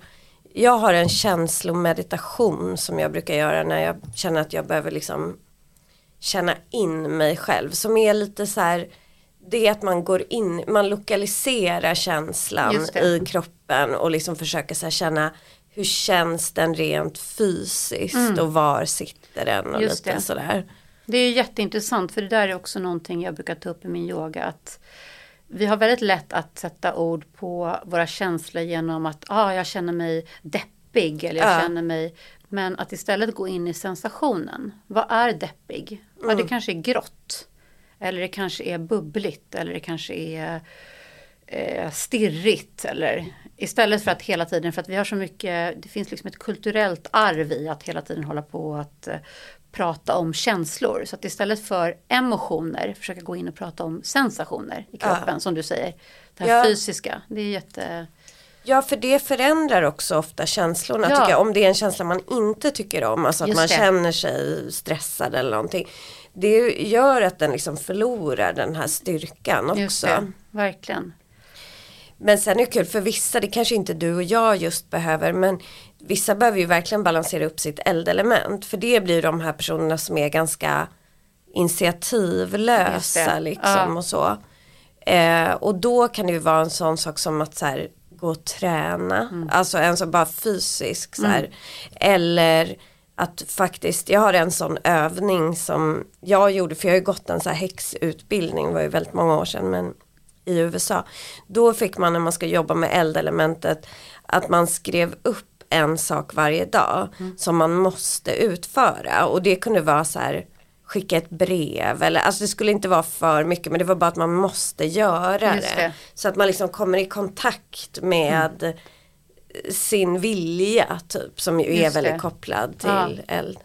Speaker 1: Jag har en känslomeditation som jag brukar göra när jag känner att jag behöver liksom känna in mig själv som är lite så här det är att man går in, man lokaliserar känslan i kroppen och liksom försöker så känna hur känns den rent fysiskt och var sitter den och
Speaker 2: Mm. Just
Speaker 1: lite
Speaker 2: det.
Speaker 1: sådär.
Speaker 2: Det är jätteintressant för det där är också någonting jag brukar ta upp i min yoga. Att vi har väldigt lätt att sätta ord på våra känslor genom att ah, jag känner mig deppig eller jag
Speaker 1: Ja.
Speaker 2: känner mig... Men att istället gå in i sensationen. Vad är deppig? Ja, det kanske är grått. Eller det kanske är bubbligt eller det kanske är eh, stirrigt. Eller, istället för att hela tiden, för att vi har så mycket, det finns liksom ett kulturellt arv i att hela tiden hålla på att eh, prata om känslor. Så att istället för emotioner försöka gå in och prata om sensationer i kroppen som du säger. Det här
Speaker 1: Ja.
Speaker 2: fysiska, det är jätte...
Speaker 1: Ja för det förändrar också ofta känslorna
Speaker 2: Ja.
Speaker 1: tycker jag. Om det är en känsla man inte tycker om, alltså att
Speaker 2: Just
Speaker 1: man
Speaker 2: det.
Speaker 1: känner sig stressad eller någonting. Det gör att den liksom förlorar den här styrkan också.
Speaker 2: verkligen.
Speaker 1: Men sen är det kul för vissa, det kanske inte du och jag just behöver men vissa behöver ju verkligen balansera upp sitt eldelement för det blir de här personerna som är ganska initiativlösa liksom
Speaker 2: Ja.
Speaker 1: och så. Eh, och då kan det ju vara en sån sak som att så här, gå och träna,
Speaker 2: Mm.
Speaker 1: alltså en så bara fysisk så här. Eller att faktiskt, jag har en sån övning som jag gjorde, för jag har ju gått en så här häxutbildning, det var ju väldigt många år sedan men i USA. Då fick man när man ska jobba med eldelementet att man skrev upp en sak varje dag som man måste utföra och det kunde vara så här skicka ett brev eller alltså det skulle inte vara för mycket men det var bara att man måste göra det.
Speaker 2: det.
Speaker 1: Så att man liksom kommer i kontakt med sin vilja typ som ju är väldigt
Speaker 2: det.
Speaker 1: kopplad till
Speaker 2: Ja.
Speaker 1: eld.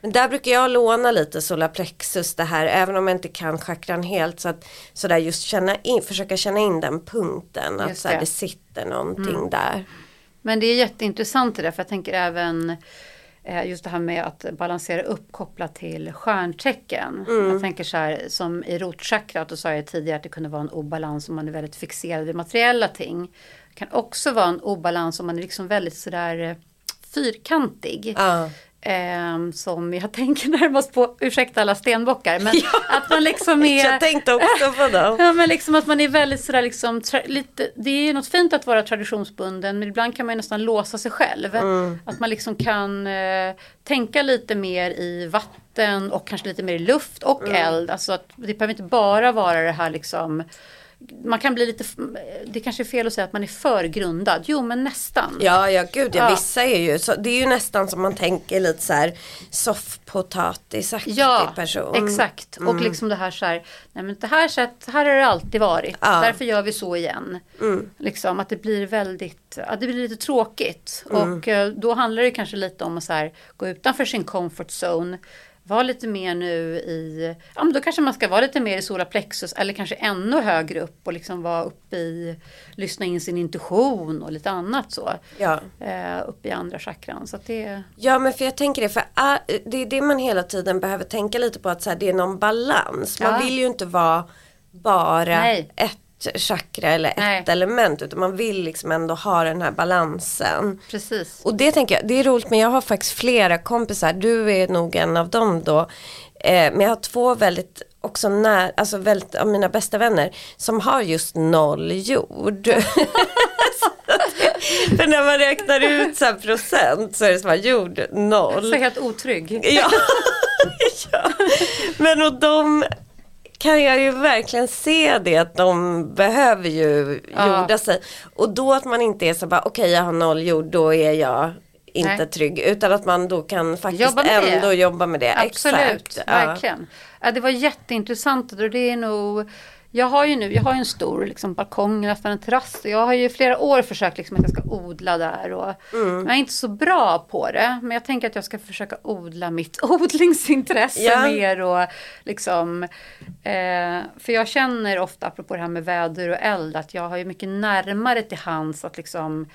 Speaker 1: Men där brukar jag låna lite solarplexus det här även om jag inte kan chakran helt så att sådär just känna in, försöka känna in den punkten att
Speaker 2: Just
Speaker 1: så här,
Speaker 2: det.
Speaker 1: det sitter någonting där.
Speaker 2: Men det är jätteintressant det där för jag tänker även eh, just det här med att balansera upp kopplat till stjärntecken. Jag tänker så här som i rotchakrat och sa jag tidigare att det kunde vara en obalans om man är väldigt fixerad vid materiella ting. Det kan också vara en obalans om man är liksom väldigt sådär eh, fyrkantig.
Speaker 1: Ja.
Speaker 2: Eh, som jag tänker närmast på, ursäkta alla stenbockar, men
Speaker 1: Ja,
Speaker 2: att man liksom är...
Speaker 1: Jag tänkte också på dem.
Speaker 2: Ja men liksom att man är väldigt sådär liksom, tra- lite, det är något fint att vara traditionsbunden men ibland kan man ju nästan låsa sig själv.
Speaker 1: Mm.
Speaker 2: Att man liksom kan eh, tänka lite mer i vatten och kanske lite mer i luft och
Speaker 1: Mm.
Speaker 2: eld. Alltså att det behöver inte bara vara det här liksom man kan bli lite, det kanske är fel att säga att man är för grundad. Jo men nästan.
Speaker 1: Ja, ja gud ja,
Speaker 2: Ja.
Speaker 1: vissa är ju så, det är ju nästan som man tänker lite så här soffpotatisaktig
Speaker 2: Ja,
Speaker 1: person.
Speaker 2: exakt. Och liksom det här så här, nej men det här sätt, här har det alltid varit.
Speaker 1: Ja.
Speaker 2: Därför gör vi så igen.
Speaker 1: Mm.
Speaker 2: Liksom att det blir väldigt, att det blir lite tråkigt.
Speaker 1: Mm.
Speaker 2: Och eh, då handlar det kanske lite om att så här, gå utanför sin comfort zone. Var lite mer nu i, ja men då kanske man ska vara lite mer i solarplexus eller kanske ännu högre upp och liksom vara uppe i, lyssna in sin intuition och lite annat så.
Speaker 1: Ja.
Speaker 2: Eh, uppe i andra chakran. Så det,
Speaker 1: ja men för jag tänker det, för äh, det är det man hela tiden behöver tänka lite på att så här, det är någon balans. Man
Speaker 2: Ja.
Speaker 1: vill ju inte vara bara
Speaker 2: Nej.
Speaker 1: ett chakra eller ett
Speaker 2: Nej.
Speaker 1: element utan man vill liksom ändå ha den här balansen.
Speaker 2: precis.
Speaker 1: Och det tänker jag, det är roligt men jag har faktiskt flera kompisar, du är nog en av dem då. Eh, men jag har två väldigt, också när, alltså väldigt av mina bästa vänner som har just noll jord. För när man räknar ut så procent så är det som att jord noll.
Speaker 2: Så helt otrygg.
Speaker 1: Ja. ja. Men och de kan jag ju verkligen se det att de behöver ju
Speaker 2: Ja.
Speaker 1: jorda sig. Och då att man inte är så bara okej jag har noll jord då är jag inte
Speaker 2: Nej.
Speaker 1: trygg. Utan att man då kan faktiskt
Speaker 2: Jobba med det.
Speaker 1: ändå jobba med det.
Speaker 2: Absolut,
Speaker 1: Exakt.
Speaker 2: Verkligen. Ja, det var jätteintressant och det är nog jag har ju nu, jag har en stor liksom, balkong, nästan en terrass. Jag har ju flera år försökt liksom, att jag ska odla där. Och
Speaker 1: Mm.
Speaker 2: Jag är inte så bra på det. Men jag tänker att jag ska försöka odla mitt odlingsintresse
Speaker 1: Ja.
Speaker 2: mer. Och, liksom, eh, för jag känner ofta, apropå det här med väder och eld, att jag har ju mycket närmare till hands att liksom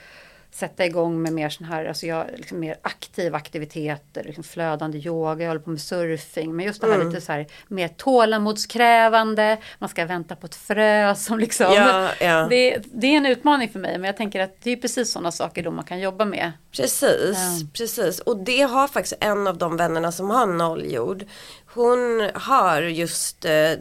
Speaker 2: sätta igång med mer sån här, alltså jag, liksom mer aktiva aktiviteter, liksom flödande yoga, jag håller på med surfing. Men just det här
Speaker 1: Mm.
Speaker 2: lite så här mer tålamodskrävande, man ska vänta på ett frö som liksom.
Speaker 1: Ja, ja.
Speaker 2: Det, det är en utmaning för mig men jag tänker att det är precis sådana saker då man kan jobba med.
Speaker 1: Precis,
Speaker 2: Ja.
Speaker 1: precis. Och det har faktiskt en av de vännerna som har nolljord. Hon har just eh,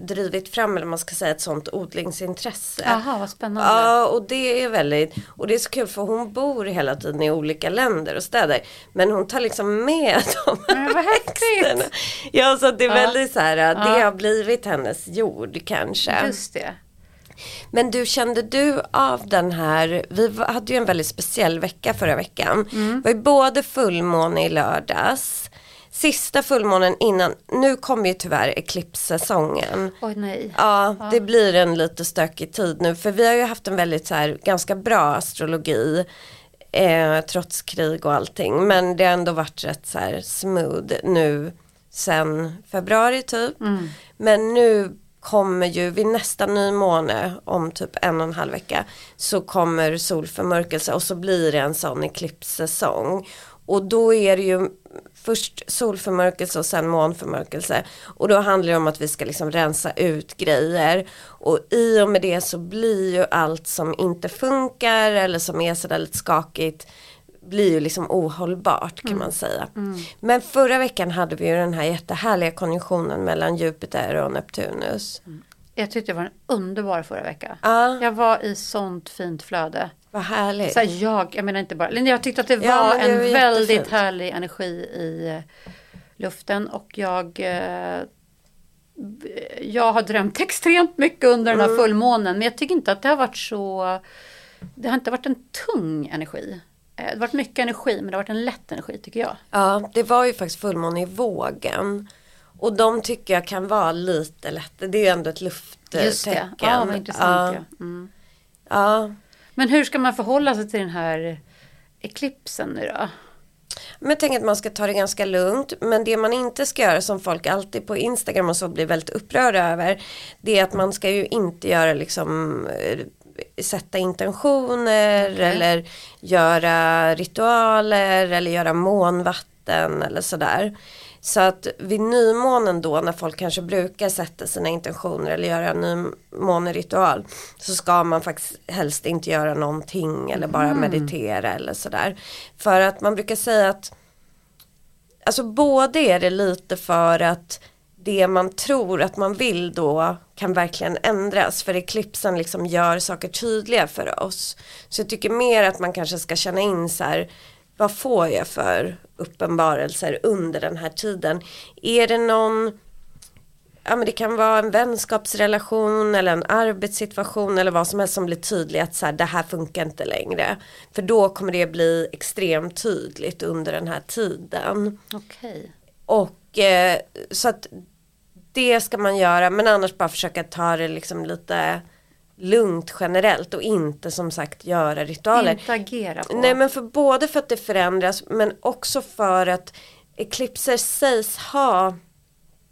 Speaker 1: drivit fram, eller man ska säga, ett sånt odlingsintresse.
Speaker 2: Jaha, vad spännande.
Speaker 1: Ja, och det är väldigt, och det är så kul för hon bor hela tiden i olika länder och städer. Men hon tar liksom med de
Speaker 2: Men vad
Speaker 1: växterna. Ja, så det är
Speaker 2: Ja.
Speaker 1: väldigt så här, det
Speaker 2: Ja.
Speaker 1: har blivit hennes jord kanske.
Speaker 2: Just det.
Speaker 1: Men du, kände du av den här, vi hade ju en väldigt speciell vecka förra veckan.
Speaker 2: Mm.
Speaker 1: Det var ju både fullmåne i lördags, sista fullmånen innan, nu kommer ju tyvärr eklipssäsongen.
Speaker 2: Oj nej.
Speaker 1: Ja, det blir en lite stökig tid nu för vi har ju haft en väldigt så här ganska bra astrologi eh, trots krig och allting. Men det har ändå varit rätt så här smooth nu sen februari typ.
Speaker 2: Mm.
Speaker 1: Men nu kommer ju vid nästa nymåne om typ en och en halv vecka så kommer solförmörkelse och så blir det en sån eklipssäsong. Och då är det ju först solförmörkelse och sen månförmörkelse. Och då handlar det om att vi ska liksom rensa ut grejer. Och i och med det så blir ju allt som inte funkar eller som är sådär lite skakigt blir ju liksom ohållbart kan man säga. Men förra veckan hade vi ju den här jättehärliga konjunktionen mellan Jupiter och Neptunus.
Speaker 2: Jag tyckte det var en underbar förra vecka.
Speaker 1: Ja,
Speaker 2: Jag var i sånt fint flöde.
Speaker 1: vad härligt.
Speaker 2: Så här, jag, jag menar inte bara, jag tyckte att det var
Speaker 1: Ja, det
Speaker 2: en
Speaker 1: var
Speaker 2: väldigt
Speaker 1: jättefint.
Speaker 2: härlig energi i eh, luften och jag eh, jag har drömt extremt mycket under den här
Speaker 1: Mm.
Speaker 2: fullmånen men jag tycker inte att det har varit så det har inte varit en tung energi. Eh, Det har varit mycket energi men det har varit en lätt energi tycker jag.
Speaker 1: Ja, det var ju faktiskt fullmåne i vågen. Och de tycker jag kan vara lite lätt. Det är ju ändå ett lufttecken.
Speaker 2: Just det, ja vad intressant.
Speaker 1: Ja,
Speaker 2: Ja. Mm.
Speaker 1: ja.
Speaker 2: Men hur ska man förhålla sig till den här eklipsen nu då?
Speaker 1: Men tänker att man ska ta det ganska lugnt. Men det man inte ska göra som folk alltid på Instagram och så blir väldigt upprörda över. Det är att man ska ju inte göra liksom eh, sätta intentioner
Speaker 2: Okej.
Speaker 1: eller göra ritualer eller göra månvatten eller sådär. Så att vid nymånen då när folk kanske brukar sätta sina intentioner eller göra en nymåneritual så ska man faktiskt helst inte göra någonting eller bara meditera eller sådär. För att man brukar säga att alltså både är det lite för att det man tror att man vill då kan verkligen ändras för eklipsen liksom gör saker tydliga för oss. Så jag tycker mer att man kanske ska känna in så här vad får jag för uppenbarelser under den här tiden. Är det någon ja men det kan vara en vänskapsrelation eller en arbetssituation eller vad som helst som blir tydligt att så här, det här funkar inte längre. För då kommer det bli extremt tydligt under den här tiden.
Speaker 2: Okej.
Speaker 1: Och eh, så att det ska man göra men annars bara försöka ta det liksom lite lugnt generellt och inte som sagt göra ritualer.
Speaker 2: Inte agera på.
Speaker 1: Nej men för både för att det förändras men också för att eklipser sägs ha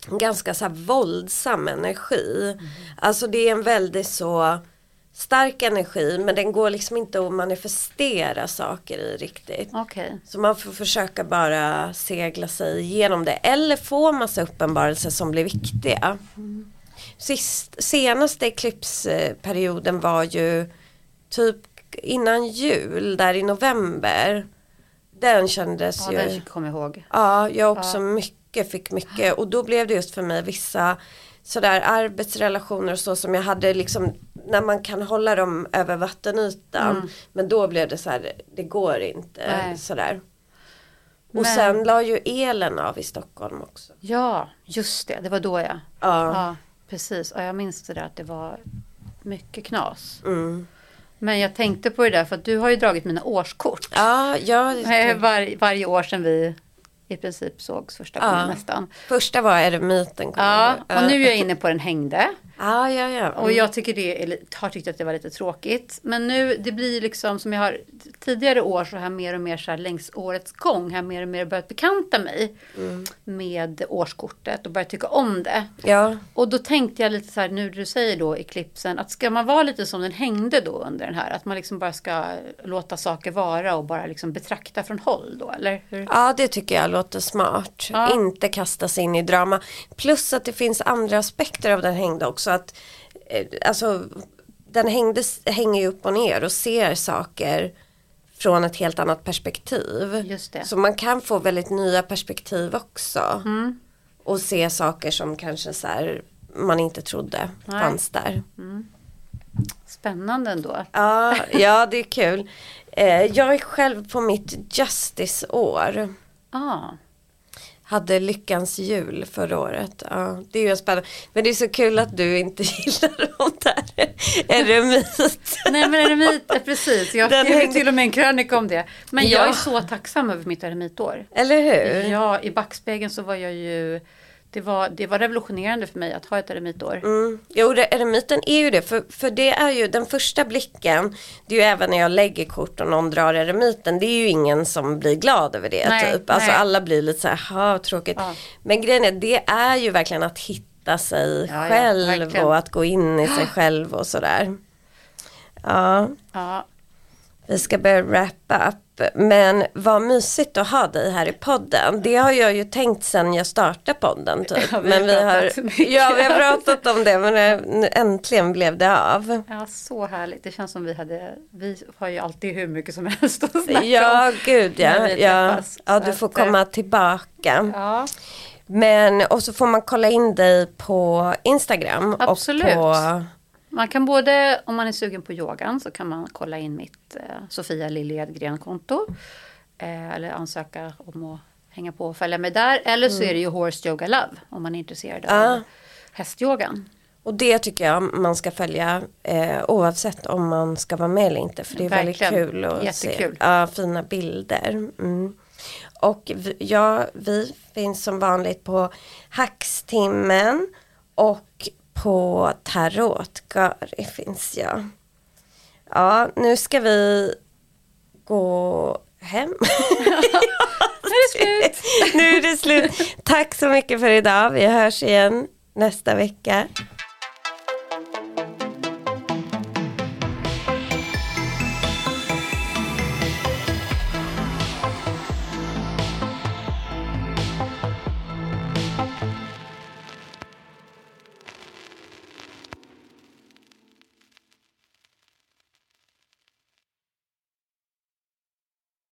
Speaker 1: ganska så här våldsam energi.
Speaker 2: Mm.
Speaker 1: Alltså det är en väldigt så stark energi men den går liksom inte att manifestera saker i riktigt.
Speaker 2: Okej.
Speaker 1: Så man får försöka bara segla sig igenom det eller få massa uppenbarelser som blir viktiga. Sist, senaste eklipsperioden var ju typ innan jul där i november. Den kändes
Speaker 2: Ja,
Speaker 1: ju.
Speaker 2: den kommer jag ihåg.
Speaker 1: Ja, jag också mycket fick mycket och då blev det just för mig vissa sådär arbetsrelationer och så som jag hade liksom när man kan hålla dem över vattenytan
Speaker 2: Mm.
Speaker 1: men då blev det så här det går inte
Speaker 2: Nej.
Speaker 1: sådär. Och
Speaker 2: Men-
Speaker 1: sen la ju elen av i Stockholm också.
Speaker 2: Ja, just det. Det var då jag.
Speaker 1: Ja.
Speaker 2: Ja, precis. Och jag minns det där att det var mycket knas.
Speaker 1: Mm.
Speaker 2: Men jag tänkte på det där för att du har ju dragit mina årskort.
Speaker 1: Ja, ja
Speaker 2: Eh, Var, varje år sedan vi i princip sågs första gången
Speaker 1: Ja.
Speaker 2: nästan.
Speaker 1: första var eremiten.
Speaker 2: Ja,
Speaker 1: jag
Speaker 2: och nu är jag inne på den hängde.
Speaker 1: Ja, ja, ja.
Speaker 2: Och jag tycker det li- har tyckt att det var lite tråkigt. Men nu, det blir liksom som jag har tidigare år så har jag mer och mer så här längs årets gång har jag mer och mer börjat bekanta mig
Speaker 1: Mm.
Speaker 2: med årskortet och börjat tycka om det.
Speaker 1: Ja,
Speaker 2: Och då tänkte jag lite så här, nu du säger då i klipsen, att ska man vara lite som den hängde då under den här, att man liksom bara ska låta saker vara och bara liksom betrakta från håll då, eller hur?
Speaker 1: ja, det tycker jag låter smart.
Speaker 2: Ja.
Speaker 1: Inte kasta sig in i drama. Plus att det finns andra aspekter av den hängde också. Att, eh, alltså, den hängde, hänger upp och ner och ser saker från ett helt annat perspektiv.
Speaker 2: Just det.
Speaker 1: Så man kan få väldigt nya perspektiv också.
Speaker 2: Mm.
Speaker 1: Och se saker som kanske så här, man inte trodde
Speaker 2: Nej.
Speaker 1: fanns där.
Speaker 2: Spännande ändå.
Speaker 1: Ja, ja det är kul. Eh, jag är själv på mitt Justice-år.
Speaker 2: Ah,
Speaker 1: Hade lyckans jul förra året. Ja, det är ju spännande. Men det är så kul att du inte gillar de där eremit.
Speaker 2: Nej men eremit, precis. Jag skrev
Speaker 1: hängde-
Speaker 2: till och med en krönika om det. Men jag
Speaker 1: Ja.
Speaker 2: är så tacksam över mitt eremitår.
Speaker 1: Eller hur?
Speaker 2: Ja, i backspegeln så var jag ju... Det var, det var revolutionerande för mig att ha ett eremitår.
Speaker 1: Mm. Jo, det, eremiten är ju det. För, för det är ju den första blicken. Det är ju även när jag lägger kort och någon drar eremiten. Det är ju ingen som blir glad över det.
Speaker 2: Nej,
Speaker 1: typ. Alltså
Speaker 2: nej.
Speaker 1: alla blir lite så här, "Ha, tråkigt.
Speaker 2: Ja.
Speaker 1: Men grejen är, det är ju verkligen att hitta sig
Speaker 2: Ja, ja,
Speaker 1: själv
Speaker 2: verkligen.
Speaker 1: och att gå in i sig själv och sådär. Ja,
Speaker 2: Ja,
Speaker 1: vi ska börja wrap up. Men vad mysigt att ha dig här i podden. Det har jag ju tänkt sen jag startade podden typ.
Speaker 2: Ja, vi
Speaker 1: men vi har, ja, vi har pratat om det men nu äntligen blev det av.
Speaker 2: ja, så härligt. Det känns som vi hade... Vi har ju alltid hur mycket som helst att snacka
Speaker 1: Ja,
Speaker 2: om.
Speaker 1: gud ja. Ja, ja du får
Speaker 2: att, eh,
Speaker 1: komma tillbaka.
Speaker 2: Ja,
Speaker 1: Men, och så får man kolla in dig på Instagram.
Speaker 2: Absolut.
Speaker 1: Och på,
Speaker 2: man kan både, om man är sugen på yogan så kan man kolla in mitt eh, Sofia Lilly Edgren-konto. Eh, eller ansöka om att hänga på och följa med där. Eller så är det ju Horse Yoga Love om man är intresserad av
Speaker 1: Ja.
Speaker 2: hästyogan.
Speaker 1: och det tycker jag man ska följa eh, oavsett om man ska vara med eller inte. För det är
Speaker 2: Verkligen.
Speaker 1: väldigt kul att
Speaker 2: Jättekul.
Speaker 1: se ja, fina bilder. Mm. Och vi, ja, vi finns som vanligt på Hackstimmen och på Tarotgari finns jag. Ja, nu ska vi gå hem.
Speaker 2: Nu är det slut!
Speaker 1: nu är det slut. Tack så mycket för idag. Vi hörs igen nästa vecka.